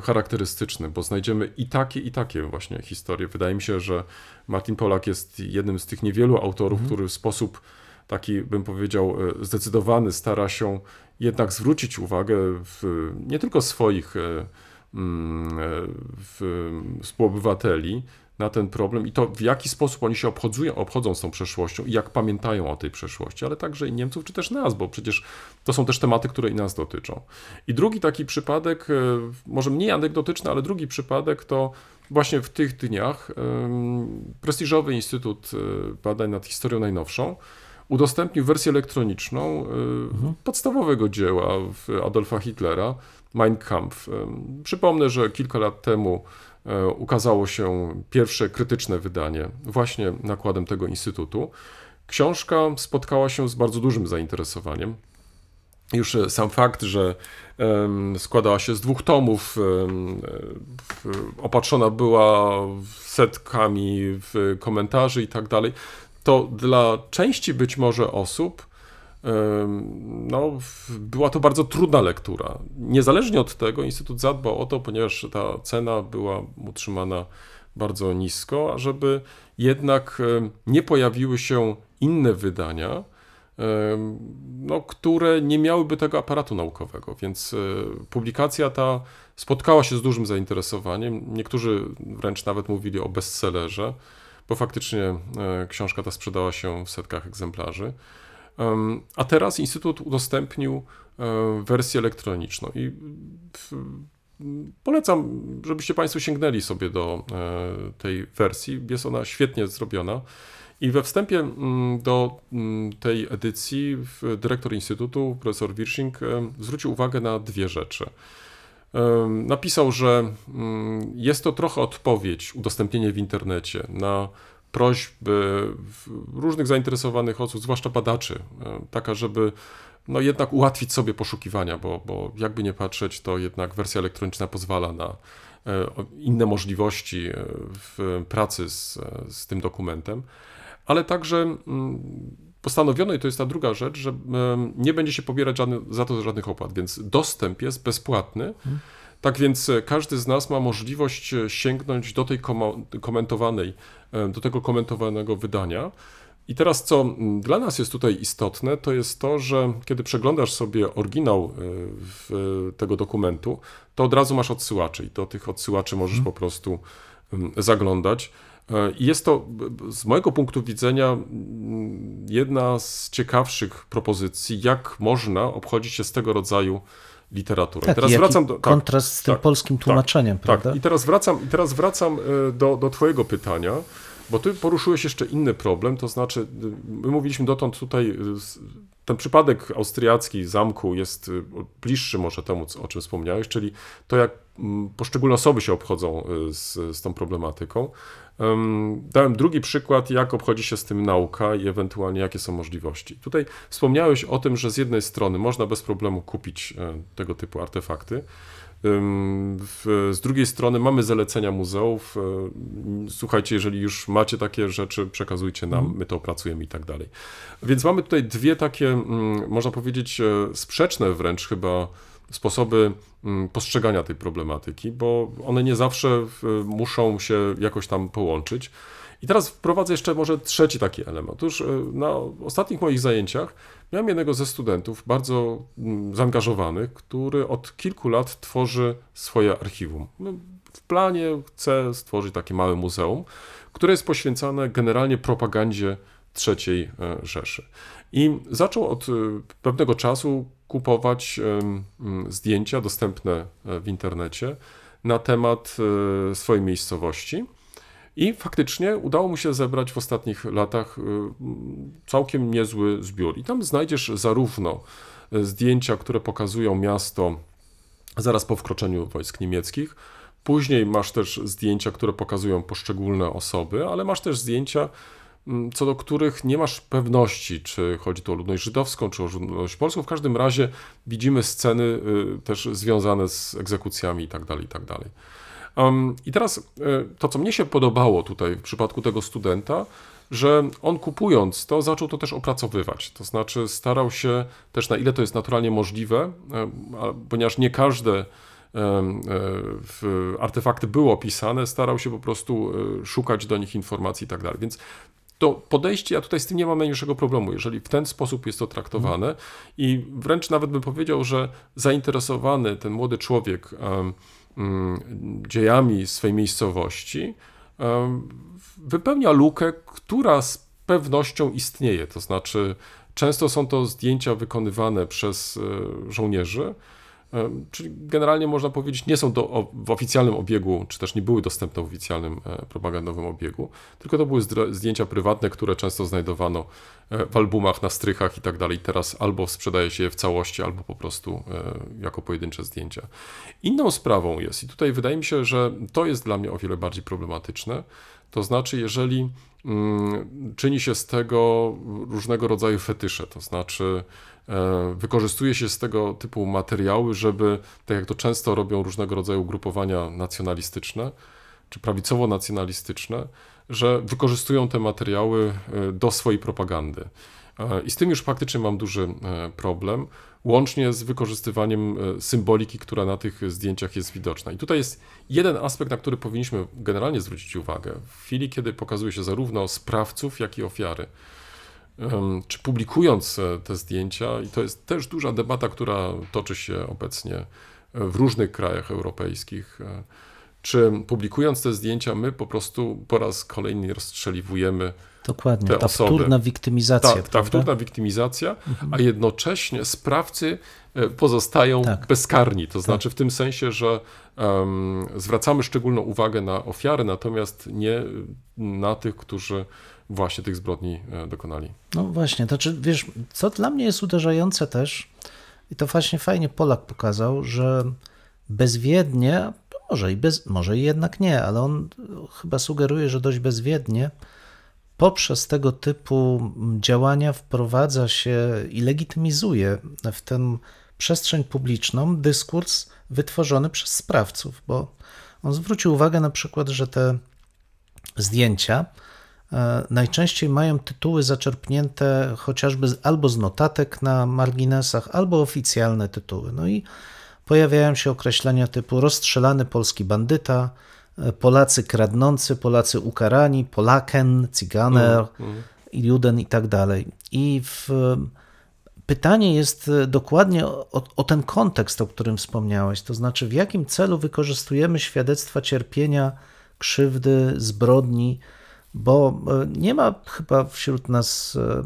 charakterystyczny, bo znajdziemy i takie, i takie właśnie historie. Wydaje mi się, że Martin Polak jest jednym z tych niewielu autorów, który w sposób taki, bym powiedział, e, zdecydowany stara się jednak zwrócić uwagę w, nie tylko swoich e, mm, e, w, współobywateli na ten problem i to w jaki sposób oni się obchodzują, obchodzą z tą przeszłością i jak pamiętają o tej przeszłości, ale także i Niemców, czy też nas, bo przecież to są też tematy, które i nas dotyczą. I drugi taki przypadek, może mniej anegdotyczny, ale drugi przypadek to właśnie w tych dniach prestiżowy Instytut Badań nad Historią Najnowszą udostępnił wersję elektroniczną e, podstawowego dzieła Adolfa Hitlera, Mein Kampf. Em, Przypomnę, że kilka lat temu e, ukazało się pierwsze krytyczne wydanie właśnie nakładem tego instytutu. Książka spotkała się z bardzo dużym zainteresowaniem. Już sam fakt, że składała się z dwóch tomów, opatrzona była setkami komentarzy i tak dalej, to dla części być może osób no, była to bardzo trudna lektura. Niezależnie od tego Instytut zadbał o to, ponieważ ta cena była utrzymana bardzo nisko, ażeby jednak nie pojawiły się inne wydania, no, które nie miałyby tego aparatu naukowego, więc e, publikacja ta spotkała się z dużym zainteresowaniem. Niektórzy wręcz nawet mówili o bestsellerze, bo faktycznie e, książka ta sprzedała się w setkach egzemplarzy. Em, A teraz Instytut udostępnił e, wersję elektroniczną i polecam, żebyście Państwo sięgnęli sobie do e, tej wersji. Jest ona świetnie zrobiona. I we wstępie mm, do mm, tej edycji dyrektor Instytutu, profesor Wirsching, zwrócił uwagę na dwie rzeczy. Napisał, że mm, jest to trochę odpowiedź, udostępnienie w internecie na prośby różnych zainteresowanych osób, zwłaszcza badaczy, e, taka, żeby no jednak ułatwić sobie poszukiwania, bo, bo jakby nie patrzeć, to jednak wersja elektroniczna pozwala na e, inne możliwości e, w pracy z, z tym dokumentem, ale także mm, postanowiono, i to jest ta druga rzecz, że nie będzie się pobierać za to żadnych opłat, więc dostęp jest bezpłatny. Tak więc e, każdy z nas ma możliwość e, sięgnąć do tej komentowanej, e, do tego komentowanego wydania. I teraz, co dla nas jest tutaj istotne, to jest to, że kiedy przeglądasz sobie oryginał tego dokumentu, to od razu masz odsyłaczy i do tych odsyłaczy możesz po prostu zaglądać. E, I jest to z mojego punktu widzenia jedna z ciekawszych propozycji, jak można obchodzić się z tego rodzaju literaturą. Tak, Teraz wracam do. tak, kontrast z tym tak, polskim tak, tłumaczeniem, prawda? Tak, i teraz wracam, i teraz wracam e, do, do Twojego pytania, bo Ty poruszyłeś jeszcze inny problem, to znaczy, y, my mówiliśmy dotąd tutaj, y, ten przypadek austriacki zamku jest y, bliższy może temu, o czym wspomniałeś, czyli to, jak mm, poszczególne osoby się obchodzą z, z tą problematyką. Em, Dałem drugi przykład, jak obchodzi się z tym nauka i ewentualnie jakie są możliwości. Tutaj wspomniałeś o tym, że z jednej strony można bez problemu kupić e, tego typu artefakty. Z drugiej strony mamy zalecenia muzeów. y, Słuchajcie, jeżeli już macie takie rzeczy, przekazujcie nam, my to opracujemy i tak dalej. Więc mamy tutaj dwie takie, mm, można powiedzieć, e, sprzeczne wręcz chyba sposoby postrzegania tej problematyki, bo one nie zawsze w- muszą się jakoś tam połączyć. I teraz wprowadzę jeszcze może trzeci taki element. Otóż e, na ostatnich moich zajęciach miałem jednego ze studentów, bardzo mm, zaangażowanych, który od kilku lat tworzy swoje archiwum. No, W planie chce stworzyć takie małe muzeum, które jest poświęcone generalnie propagandzie III e, Rzeszy. I zaczął od e, pewnego czasu kupować mm, zdjęcia dostępne e, w internecie na temat e, swojej miejscowości. I faktycznie udało mu się zebrać w ostatnich latach y, mm, całkiem niezły zbiór. I tam znajdziesz zarówno y, zdjęcia, które pokazują miasto zaraz po wkroczeniu wojsk niemieckich. Później masz też zdjęcia, które pokazują poszczególne osoby, ale masz też zdjęcia, co do których nie masz pewności, czy chodzi tu o ludność żydowską, czy o ludność polską. W każdym razie widzimy sceny y, też związane z egzekucjami itd. itd. Um, I teraz e, to, co mnie się podobało tutaj w przypadku tego studenta, że on kupując to, zaczął to też opracowywać. To znaczy starał się też, na ile to jest naturalnie możliwe, ponieważ nie każde e, artefakty były opisane, starał się po prostu e, szukać do nich informacji i tak dalej. Więc to podejście, ja tutaj z tym nie mam najmniejszego problemu, jeżeli w ten sposób jest to traktowane i wręcz nawet bym powiedział, że zainteresowany ten młody człowiek mm, dziejami swej miejscowości wypełnia lukę, która z pewnością istnieje. To znaczy, często są to zdjęcia wykonywane przez e, żołnierzy, czyli generalnie można powiedzieć, nie są w oficjalnym obiegu, czy też nie były dostępne w oficjalnym e, propagandowym obiegu, tylko to były zdjęcia prywatne, które często znajdowano e, w albumach, na strychach i tak dalej. Teraz albo sprzedaje się je w całości, albo po prostu e, jako pojedyncze zdjęcia. Inną sprawą jest, i tutaj wydaje mi się, że to jest dla mnie o wiele bardziej problematyczne, to znaczy, jeżeli mm, czyni się z tego różnego rodzaju fetysze, to znaczy wykorzystuje się z tego typu materiały, żeby, tak jak to często robią różnego rodzaju ugrupowania nacjonalistyczne, czy prawicowo-nacjonalistyczne, że wykorzystują te materiały e, do swojej propagandy. E, I z tym już faktycznie mam duży e, problem, łącznie z wykorzystywaniem e, symboliki, która na tych zdjęciach jest widoczna. I tutaj jest jeden aspekt, na który powinniśmy generalnie zwrócić uwagę. W chwili, kiedy pokazuje się zarówno sprawców, jak i ofiary, czy publikując e, te zdjęcia, i to jest też duża debata, która toczy się obecnie e, w różnych krajach europejskich, e, czy publikując te zdjęcia, my po prostu po raz kolejny rozstrzeliwujemy Dokładnie, te ta osoby. wtórna wiktymizacja. tak, ta prawda? wtórna wiktymizacja, a jednocześnie sprawcy pozostają Tak. bezkarni. To znaczy w tym sensie, że em, zwracamy szczególną uwagę na ofiary, natomiast nie na tych, którzy właśnie tych zbrodni e, dokonali. No właśnie, to czy wiesz, co dla mnie jest uderzające też, i to właśnie fajnie Polak pokazał, że bezwiednie, może i, bez, może i jednak nie, ale on chyba sugeruje, że dość bezwiednie, poprzez tego typu działania wprowadza się i legitymizuje w tę przestrzeń publiczną dyskurs wytworzony przez sprawców, bo on zwrócił uwagę na przykład, że te zdjęcia najczęściej mają tytuły zaczerpnięte chociażby albo z notatek na marginesach, albo oficjalne tytuły. No i pojawiają się określenia typu rozstrzelany polski bandyta, e, Polacy kradnący, Polacy ukarani, Polaken, Ciganer, Juden i tak dalej. I w, pytanie jest e, dokładnie o, o ten kontekst, o którym wspomniałeś, to znaczy w jakim celu wykorzystujemy świadectwa cierpienia, krzywdy, zbrodni, bo e, nie ma chyba wśród nas e,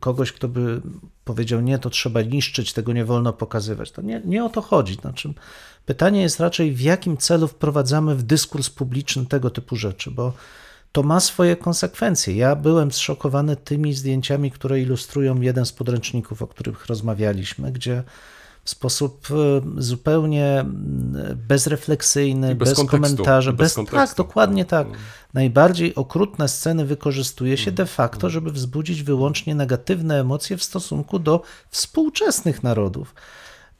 kogoś, kto by powiedział, nie, to trzeba niszczyć, tego nie wolno pokazywać. To nie, nie o to chodzi. Znaczy, pytanie jest raczej, w jakim celu wprowadzamy w dyskurs publiczny tego typu rzeczy, bo to ma swoje konsekwencje. Ja byłem zszokowany tymi zdjęciami, które ilustrują jeden z podręczników, o których rozmawialiśmy, gdzie w sposób e, zupełnie mm, bezrefleksyjny, I bez bez, kontekstu, komentarza, bez bez, tak, dokładnie tak. Najbardziej okrutne sceny wykorzystuje się de facto, żeby wzbudzić wyłącznie negatywne emocje w stosunku do współczesnych narodów.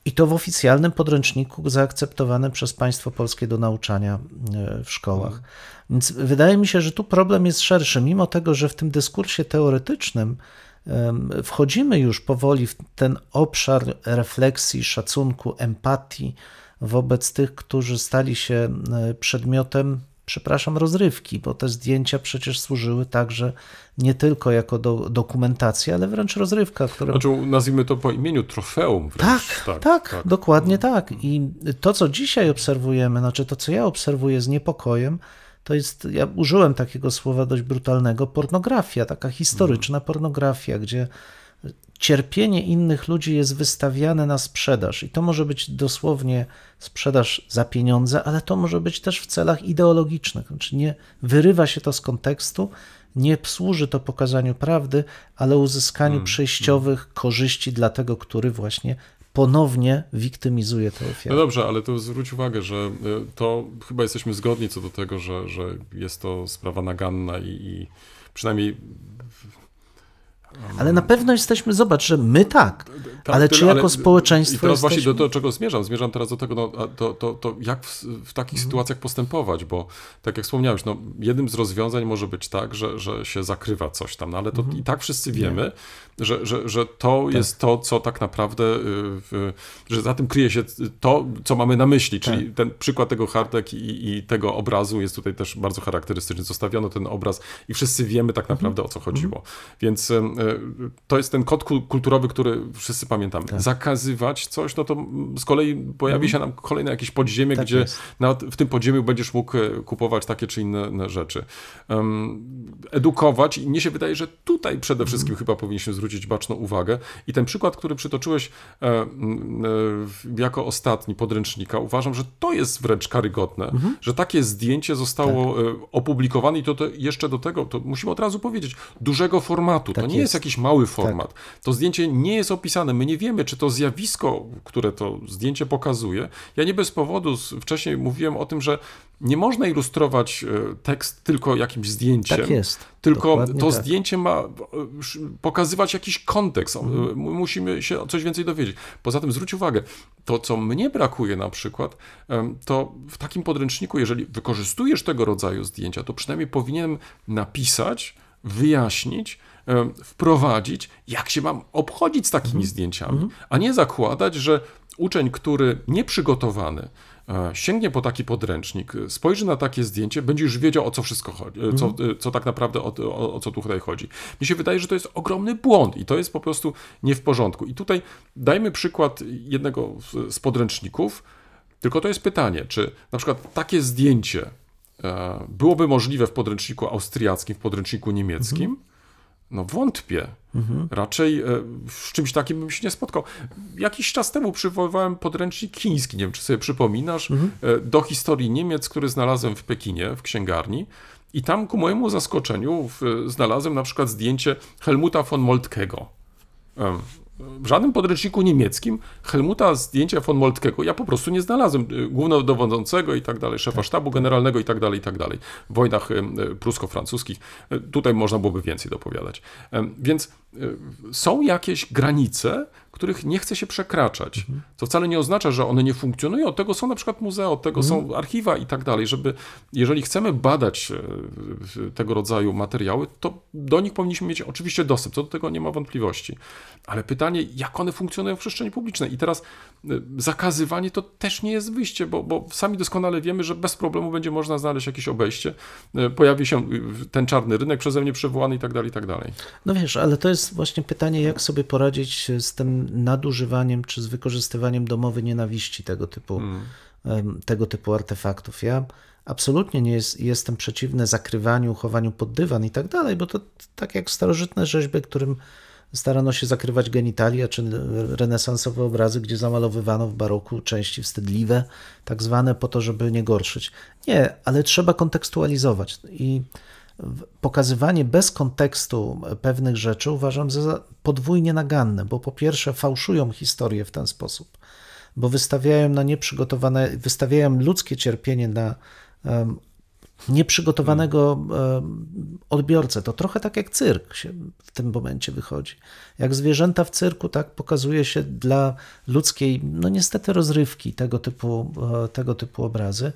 I to w oficjalnym podręczniku zaakceptowane przez państwo polskie do nauczania e, w szkołach. Więc wydaje mi się, że tu problem jest szerszy, mimo tego, że w tym dyskursie teoretycznym wchodzimy już powoli w ten obszar refleksji, szacunku, empatii wobec tych, którzy stali się e, przedmiotem, przepraszam, rozrywki, bo te zdjęcia przecież służyły także nie tylko jako do, dokumentacja, ale wręcz rozrywka, która Znaczy, nazwijmy to po imieniu trofeum wręcz. tak, tak, dokładnie tak. I to, co dzisiaj obserwujemy, znaczy to, co ja obserwuję z niepokojem, to jest, ja użyłem takiego słowa dość brutalnego, pornografia, taka historyczna pornografia, gdzie cierpienie innych ludzi jest wystawiane na sprzedaż. I to może być dosłownie sprzedaż za pieniądze, ale to może być też w celach ideologicznych. Znaczy nie wyrywa się to z kontekstu, nie służy to pokazaniu prawdy, ale uzyskaniu przejściowych korzyści dla tego, który właśnie ponownie wiktymizuje tę No ofiarę. dobrze, ale to zwróć uwagę, że y, to chyba jesteśmy zgodni co do tego, że, że jest to sprawa naganna i, i przynajmniej Ale na pewno jesteśmy, zobacz, że my tak, Tak, ale czy jako I społeczeństwo teraz właśnie jesteśmy... do, do czego zmierzam? Zmierzam teraz do tego, no, to, to, to jak w, w takich Mhm. sytuacjach postępować, bo tak jak wspomniałeś, no, jednym z rozwiązań może być tak, że, że się zakrywa coś tam, no, ale to Mhm. i tak wszyscy wiemy, że, że, że to Tak. jest to, co tak naprawdę, y, w, że za tym kryje się to, co mamy na myśli, czyli Tak. ten przykład tego hardek i, i tego obrazu jest tutaj też bardzo charakterystyczny. Zostawiono ten obraz i wszyscy wiemy tak Mhm. naprawdę, o co chodziło. Więc y, to jest ten kod kul- kulturowy, który wszyscy pamiętamy. Tak. Zakazywać coś, no to z kolei pojawi się nam kolejne jakieś podziemie, Tak gdzie jest. nawet w tym podziemiu będziesz mógł e, kupować takie czy inne rzeczy. Em, edukować i mnie się wydaje, że tutaj przede wszystkim chyba powinniśmy zwrócić baczną uwagę. I ten przykład, który przytoczyłeś e, e, jako ostatni podręcznika, uważam, że to jest wręcz karygodne, że takie zdjęcie zostało e, opublikowane i to, to jeszcze do tego, to musimy od razu powiedzieć, dużego formatu. Tak to nie jest. jest. jakiś mały format. To zdjęcie nie jest opisane. My nie wiemy, czy to zjawisko, które to zdjęcie pokazuje. Ja nie bez powodu wcześniej mówiłem o tym, że nie można ilustrować e, tekst tylko jakimś zdjęciem. Tak jest. Tylko Dokładnie to tak. zdjęcie ma e, pokazywać jakiś kontekst. Mhm. E, Musimy się coś więcej dowiedzieć. Poza tym zwróć uwagę, to co mnie brakuje na przykład, to w takim podręczniku, jeżeli wykorzystujesz tego rodzaju zdjęcia, to przynajmniej powinienem napisać, wyjaśnić, wprowadzić, jak się mam obchodzić z takimi Mhm. zdjęciami, a nie zakładać, że uczeń, który nieprzygotowany, sięgnie po taki podręcznik, e, spojrzy na takie zdjęcie, będzie już wiedział, o co wszystko chodzi, e, co, e, co tak naprawdę o, o, o co tutaj chodzi. Mnie się wydaje, że to jest ogromny błąd i to jest po prostu nie w porządku. I tutaj dajmy przykład jednego z- podręczników, tylko to jest pytanie, czy na przykład takie zdjęcie e, byłoby możliwe w podręczniku austriackim, w podręczniku niemieckim? No wątpię. Raczej e, z czymś takim bym się nie spotkał. Jakiś czas temu przywoływałem podręcznik chiński, nie wiem czy sobie przypominasz, e, do historii Niemiec, który znalazłem w Pekinie, w księgarni. I tam ku mojemu zaskoczeniu w, znalazłem na przykład zdjęcie Helmuta von Moltkego. W żadnym podręczniku niemieckim Helmuta zdjęcia von Moltkego ja po prostu nie znalazłem. Y, Głównodowodzącego i tak dalej, szefa sztabu generalnego i tak dalej, i tak dalej. W wojnach y, y, prusko-francuskich. Tutaj można byłoby więcej dopowiadać. Więc są jakieś granice, których nie chce się przekraczać. Co wcale nie oznacza, że one nie funkcjonują. Od tego są na przykład muzea, od tego są archiwa i tak dalej, żeby jeżeli chcemy badać e, tego rodzaju materiały, to do nich powinniśmy mieć oczywiście dostęp, co do tego nie ma wątpliwości. Ale pytanie, jak one funkcjonują w przestrzeni publicznej? I teraz e, zakazywanie to też nie jest wyjście, bo, bo sami doskonale wiemy, że bez problemu będzie można znaleźć jakieś obejście. E, Pojawi się ten czarny rynek przeze mnie przywołany i tak dalej, i tak dalej. No wiesz, ale to jest właśnie pytanie, jak sobie poradzić z tym nadużywaniem czy z wykorzystywaniem domowej nienawiści tego typu, em, tego typu artefaktów. Ja absolutnie nie jest, jestem przeciwny zakrywaniu, chowaniu pod dywan i tak dalej, bo to tak jak starożytne rzeźby, którym starano się zakrywać genitalia, czy renesansowe obrazy, gdzie zamalowywano w baroku części wstydliwe, tak zwane, po to, żeby nie gorszyć. Nie, ale trzeba kontekstualizować i pokazywanie bez kontekstu pewnych rzeczy uważam za podwójnie naganne, bo po pierwsze fałszują historię w ten sposób, bo wystawiają na nieprzygotowane, wystawiają ludzkie cierpienie na em, nieprzygotowanego e, odbiorcę. To trochę tak jak cyrk się w tym momencie wychodzi. Jak zwierzęta w cyrku, tak pokazuje się dla ludzkiej, no niestety rozrywki tego typu, e, tego typu obrazy.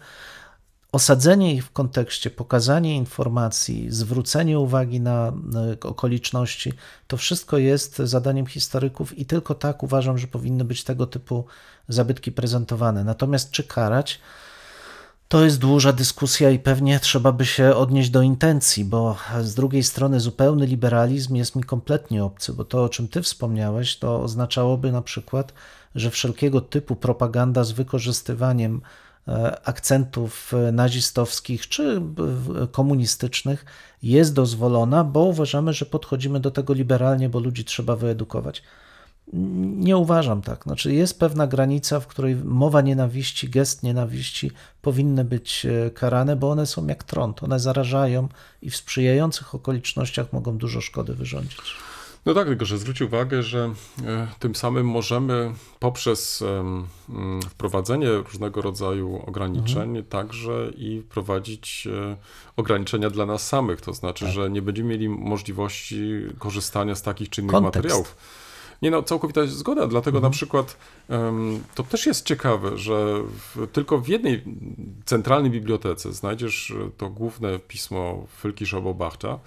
Osadzenie ich w kontekście, pokazanie informacji, zwrócenie uwagi na okoliczności, to wszystko jest zadaniem historyków i tylko tak uważam, że powinny być tego typu zabytki prezentowane. Natomiast czy karać? To jest dłuża dyskusja i pewnie trzeba by się odnieść do intencji, bo z drugiej strony zupełny liberalizm jest mi kompletnie obcy, bo to, o czym ty wspomniałeś, to oznaczałoby na przykład, że wszelkiego typu propaganda z wykorzystywaniem akcentów nazistowskich czy e, komunistycznych jest dozwolona, bo uważamy, że podchodzimy do tego liberalnie, bo ludzi trzeba wyedukować. Nie uważam tak. Znaczy jest pewna granica, w której mowa nienawiści, gest nienawiści powinny być e, karane, bo one są jak trąd. One zarażają i w sprzyjających okolicznościach mogą dużo szkody wyrządzić. No tak, tylko że zwróć uwagę, że e, tym samym możemy poprzez mm, wprowadzenie różnego rodzaju ograniczeń także i wprowadzić e, ograniczenia dla nas samych. To znaczy, że nie będziemy mieli możliwości korzystania z takich czy innych Kontekst. materiałów. Nie no, całkowita zgoda, dlatego na przykład to też jest ciekawe, że w, tylko w jednej centralnej bibliotece znajdziesz e, to główne pismo Fylki Szabobachta, Um,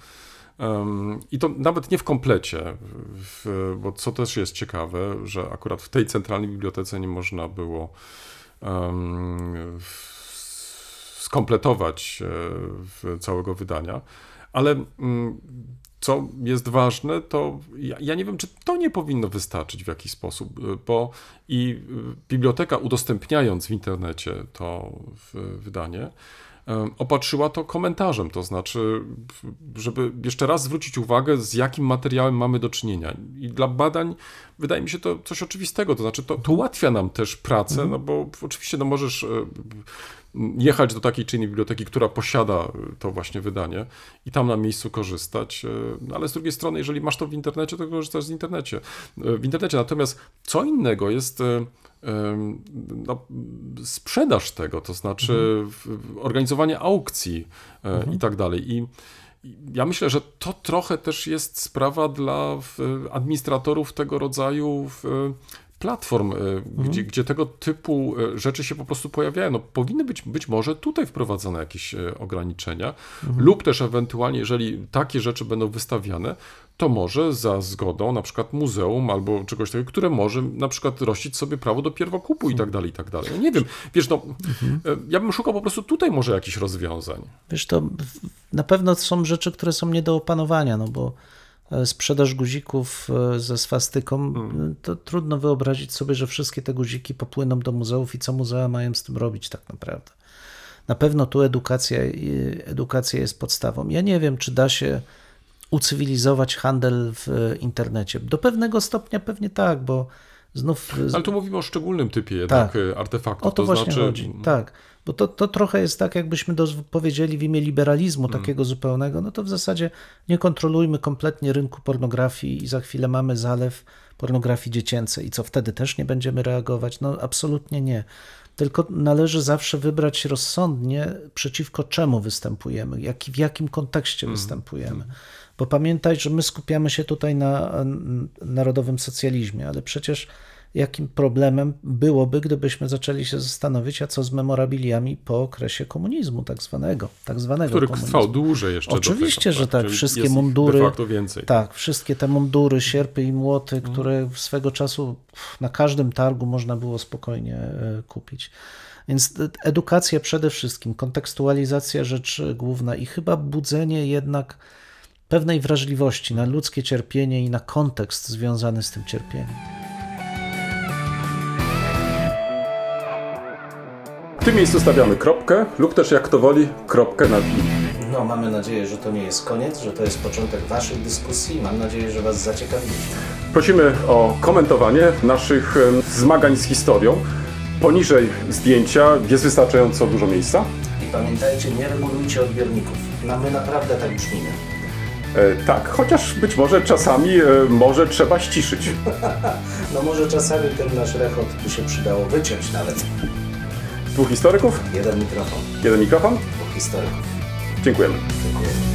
I to nawet nie w komplecie, bo co też jest ciekawe, że akurat w tej centralnej bibliotece nie można było skompletować e, całego wydania, ale mm, co jest ważne, to ja, ja nie wiem, czy to nie powinno wystarczyć w jakiś sposób, e, bo i e, biblioteka udostępniając w internecie to wydanie, opatrzyła to komentarzem, to znaczy, żeby jeszcze raz zwrócić uwagę, z jakim materiałem mamy do czynienia. I dla badań wydaje mi się to coś oczywistego, to znaczy to, to ułatwia nam też pracę, no bo oczywiście no możesz e, jechać do takiej czy innej biblioteki, która posiada to właśnie wydanie i tam na miejscu korzystać, e, no ale z drugiej strony, jeżeli masz to w internecie, to korzystasz z internecie. e, w internecie. Natomiast co innego jest e, no, sprzedaż tego, to znaczy w- organizowanie aukcji e, i tak dalej. I ja myślę, że to trochę też jest sprawa dla administratorów tego rodzaju platform, e, gdzie, gdzie tego typu e, rzeczy się po prostu pojawiają. No, powinny być być może tutaj wprowadzone jakieś e, ograniczenia, lub też ewentualnie, jeżeli takie rzeczy będą wystawiane, to może za zgodą na przykład muzeum albo czegoś takiego, które może na przykład rościć sobie prawo do pierwokupu i tak dalej, i tak dalej. Nie wiem, wiesz, no, e, ja bym szukał po prostu tutaj może jakichś rozwiązań. Wiesz, to na pewno są rzeczy, które są nie do opanowania, no bo sprzedaż guzików e, ze swastyką, e, to trudno wyobrazić sobie, że wszystkie te guziki popłyną do muzeów i co muzea mają z tym robić tak naprawdę. Na pewno tu edukacja, i- edukacja jest podstawą. Ja nie wiem, czy da się ucywilizować handel w internecie. Do pewnego stopnia pewnie tak, bo znów Ale tu mówimy o szczególnym typie jednak Tak. e, artefaktów. o to, właśnie znaczy, chodzi. Tak. Bo to, to trochę jest tak, jakbyśmy doz- powiedzieli w imię liberalizmu takiego zupełnego, no to w zasadzie nie kontrolujmy kompletnie rynku pornografii i za chwilę mamy zalew pornografii dziecięcej. I co wtedy też nie będziemy reagować? No absolutnie nie. Tylko należy zawsze wybrać rozsądnie, przeciwko czemu występujemy, jak, w jakim kontekście występujemy. Bo pamiętaj, że my skupiamy się tutaj na narodowym socjalizmie, ale przecież jakim problemem byłoby, gdybyśmy zaczęli się zastanowić, a co z memorabiliami po okresie komunizmu, tak zwanego, tak zwanego który komunizmu. trwał dłużej jeszcze. Oczywiście, tego, że tak, wszystkie mundury- De facto więcej. Tak, wszystkie te mundury, sierpy i młoty, Mhm. które swego czasu na każdym targu można było spokojnie e, kupić. Więc edukacja przede wszystkim, kontekstualizacja rzecz główna i chyba budzenie jednak pewnej wrażliwości na ludzkie cierpienie i na kontekst związany z tym cierpieniem. W tym miejscu stawiamy kropkę, lub też jak kto woli, kropkę nad i. No, mamy nadzieję, że to nie jest koniec, że to jest początek Waszych dyskusji. Mam nadzieję, że Was zaciekawiliśmy. Prosimy o komentowanie naszych zmagań z historią. Poniżej zdjęcia jest wystarczająco dużo miejsca. I pamiętajcie, nie regulujcie odbiorników. No, my naprawdę tak brzmimy. E, tak, chociaż być może czasami e, może trzeba ściszyć. No może czasami ten nasz rechot by się przydało wyciąć nawet. Dwóch historyków, Jeden mikrofon, jeden mikrofon. dwóch historyków. Dziękujemy. Dziękuję.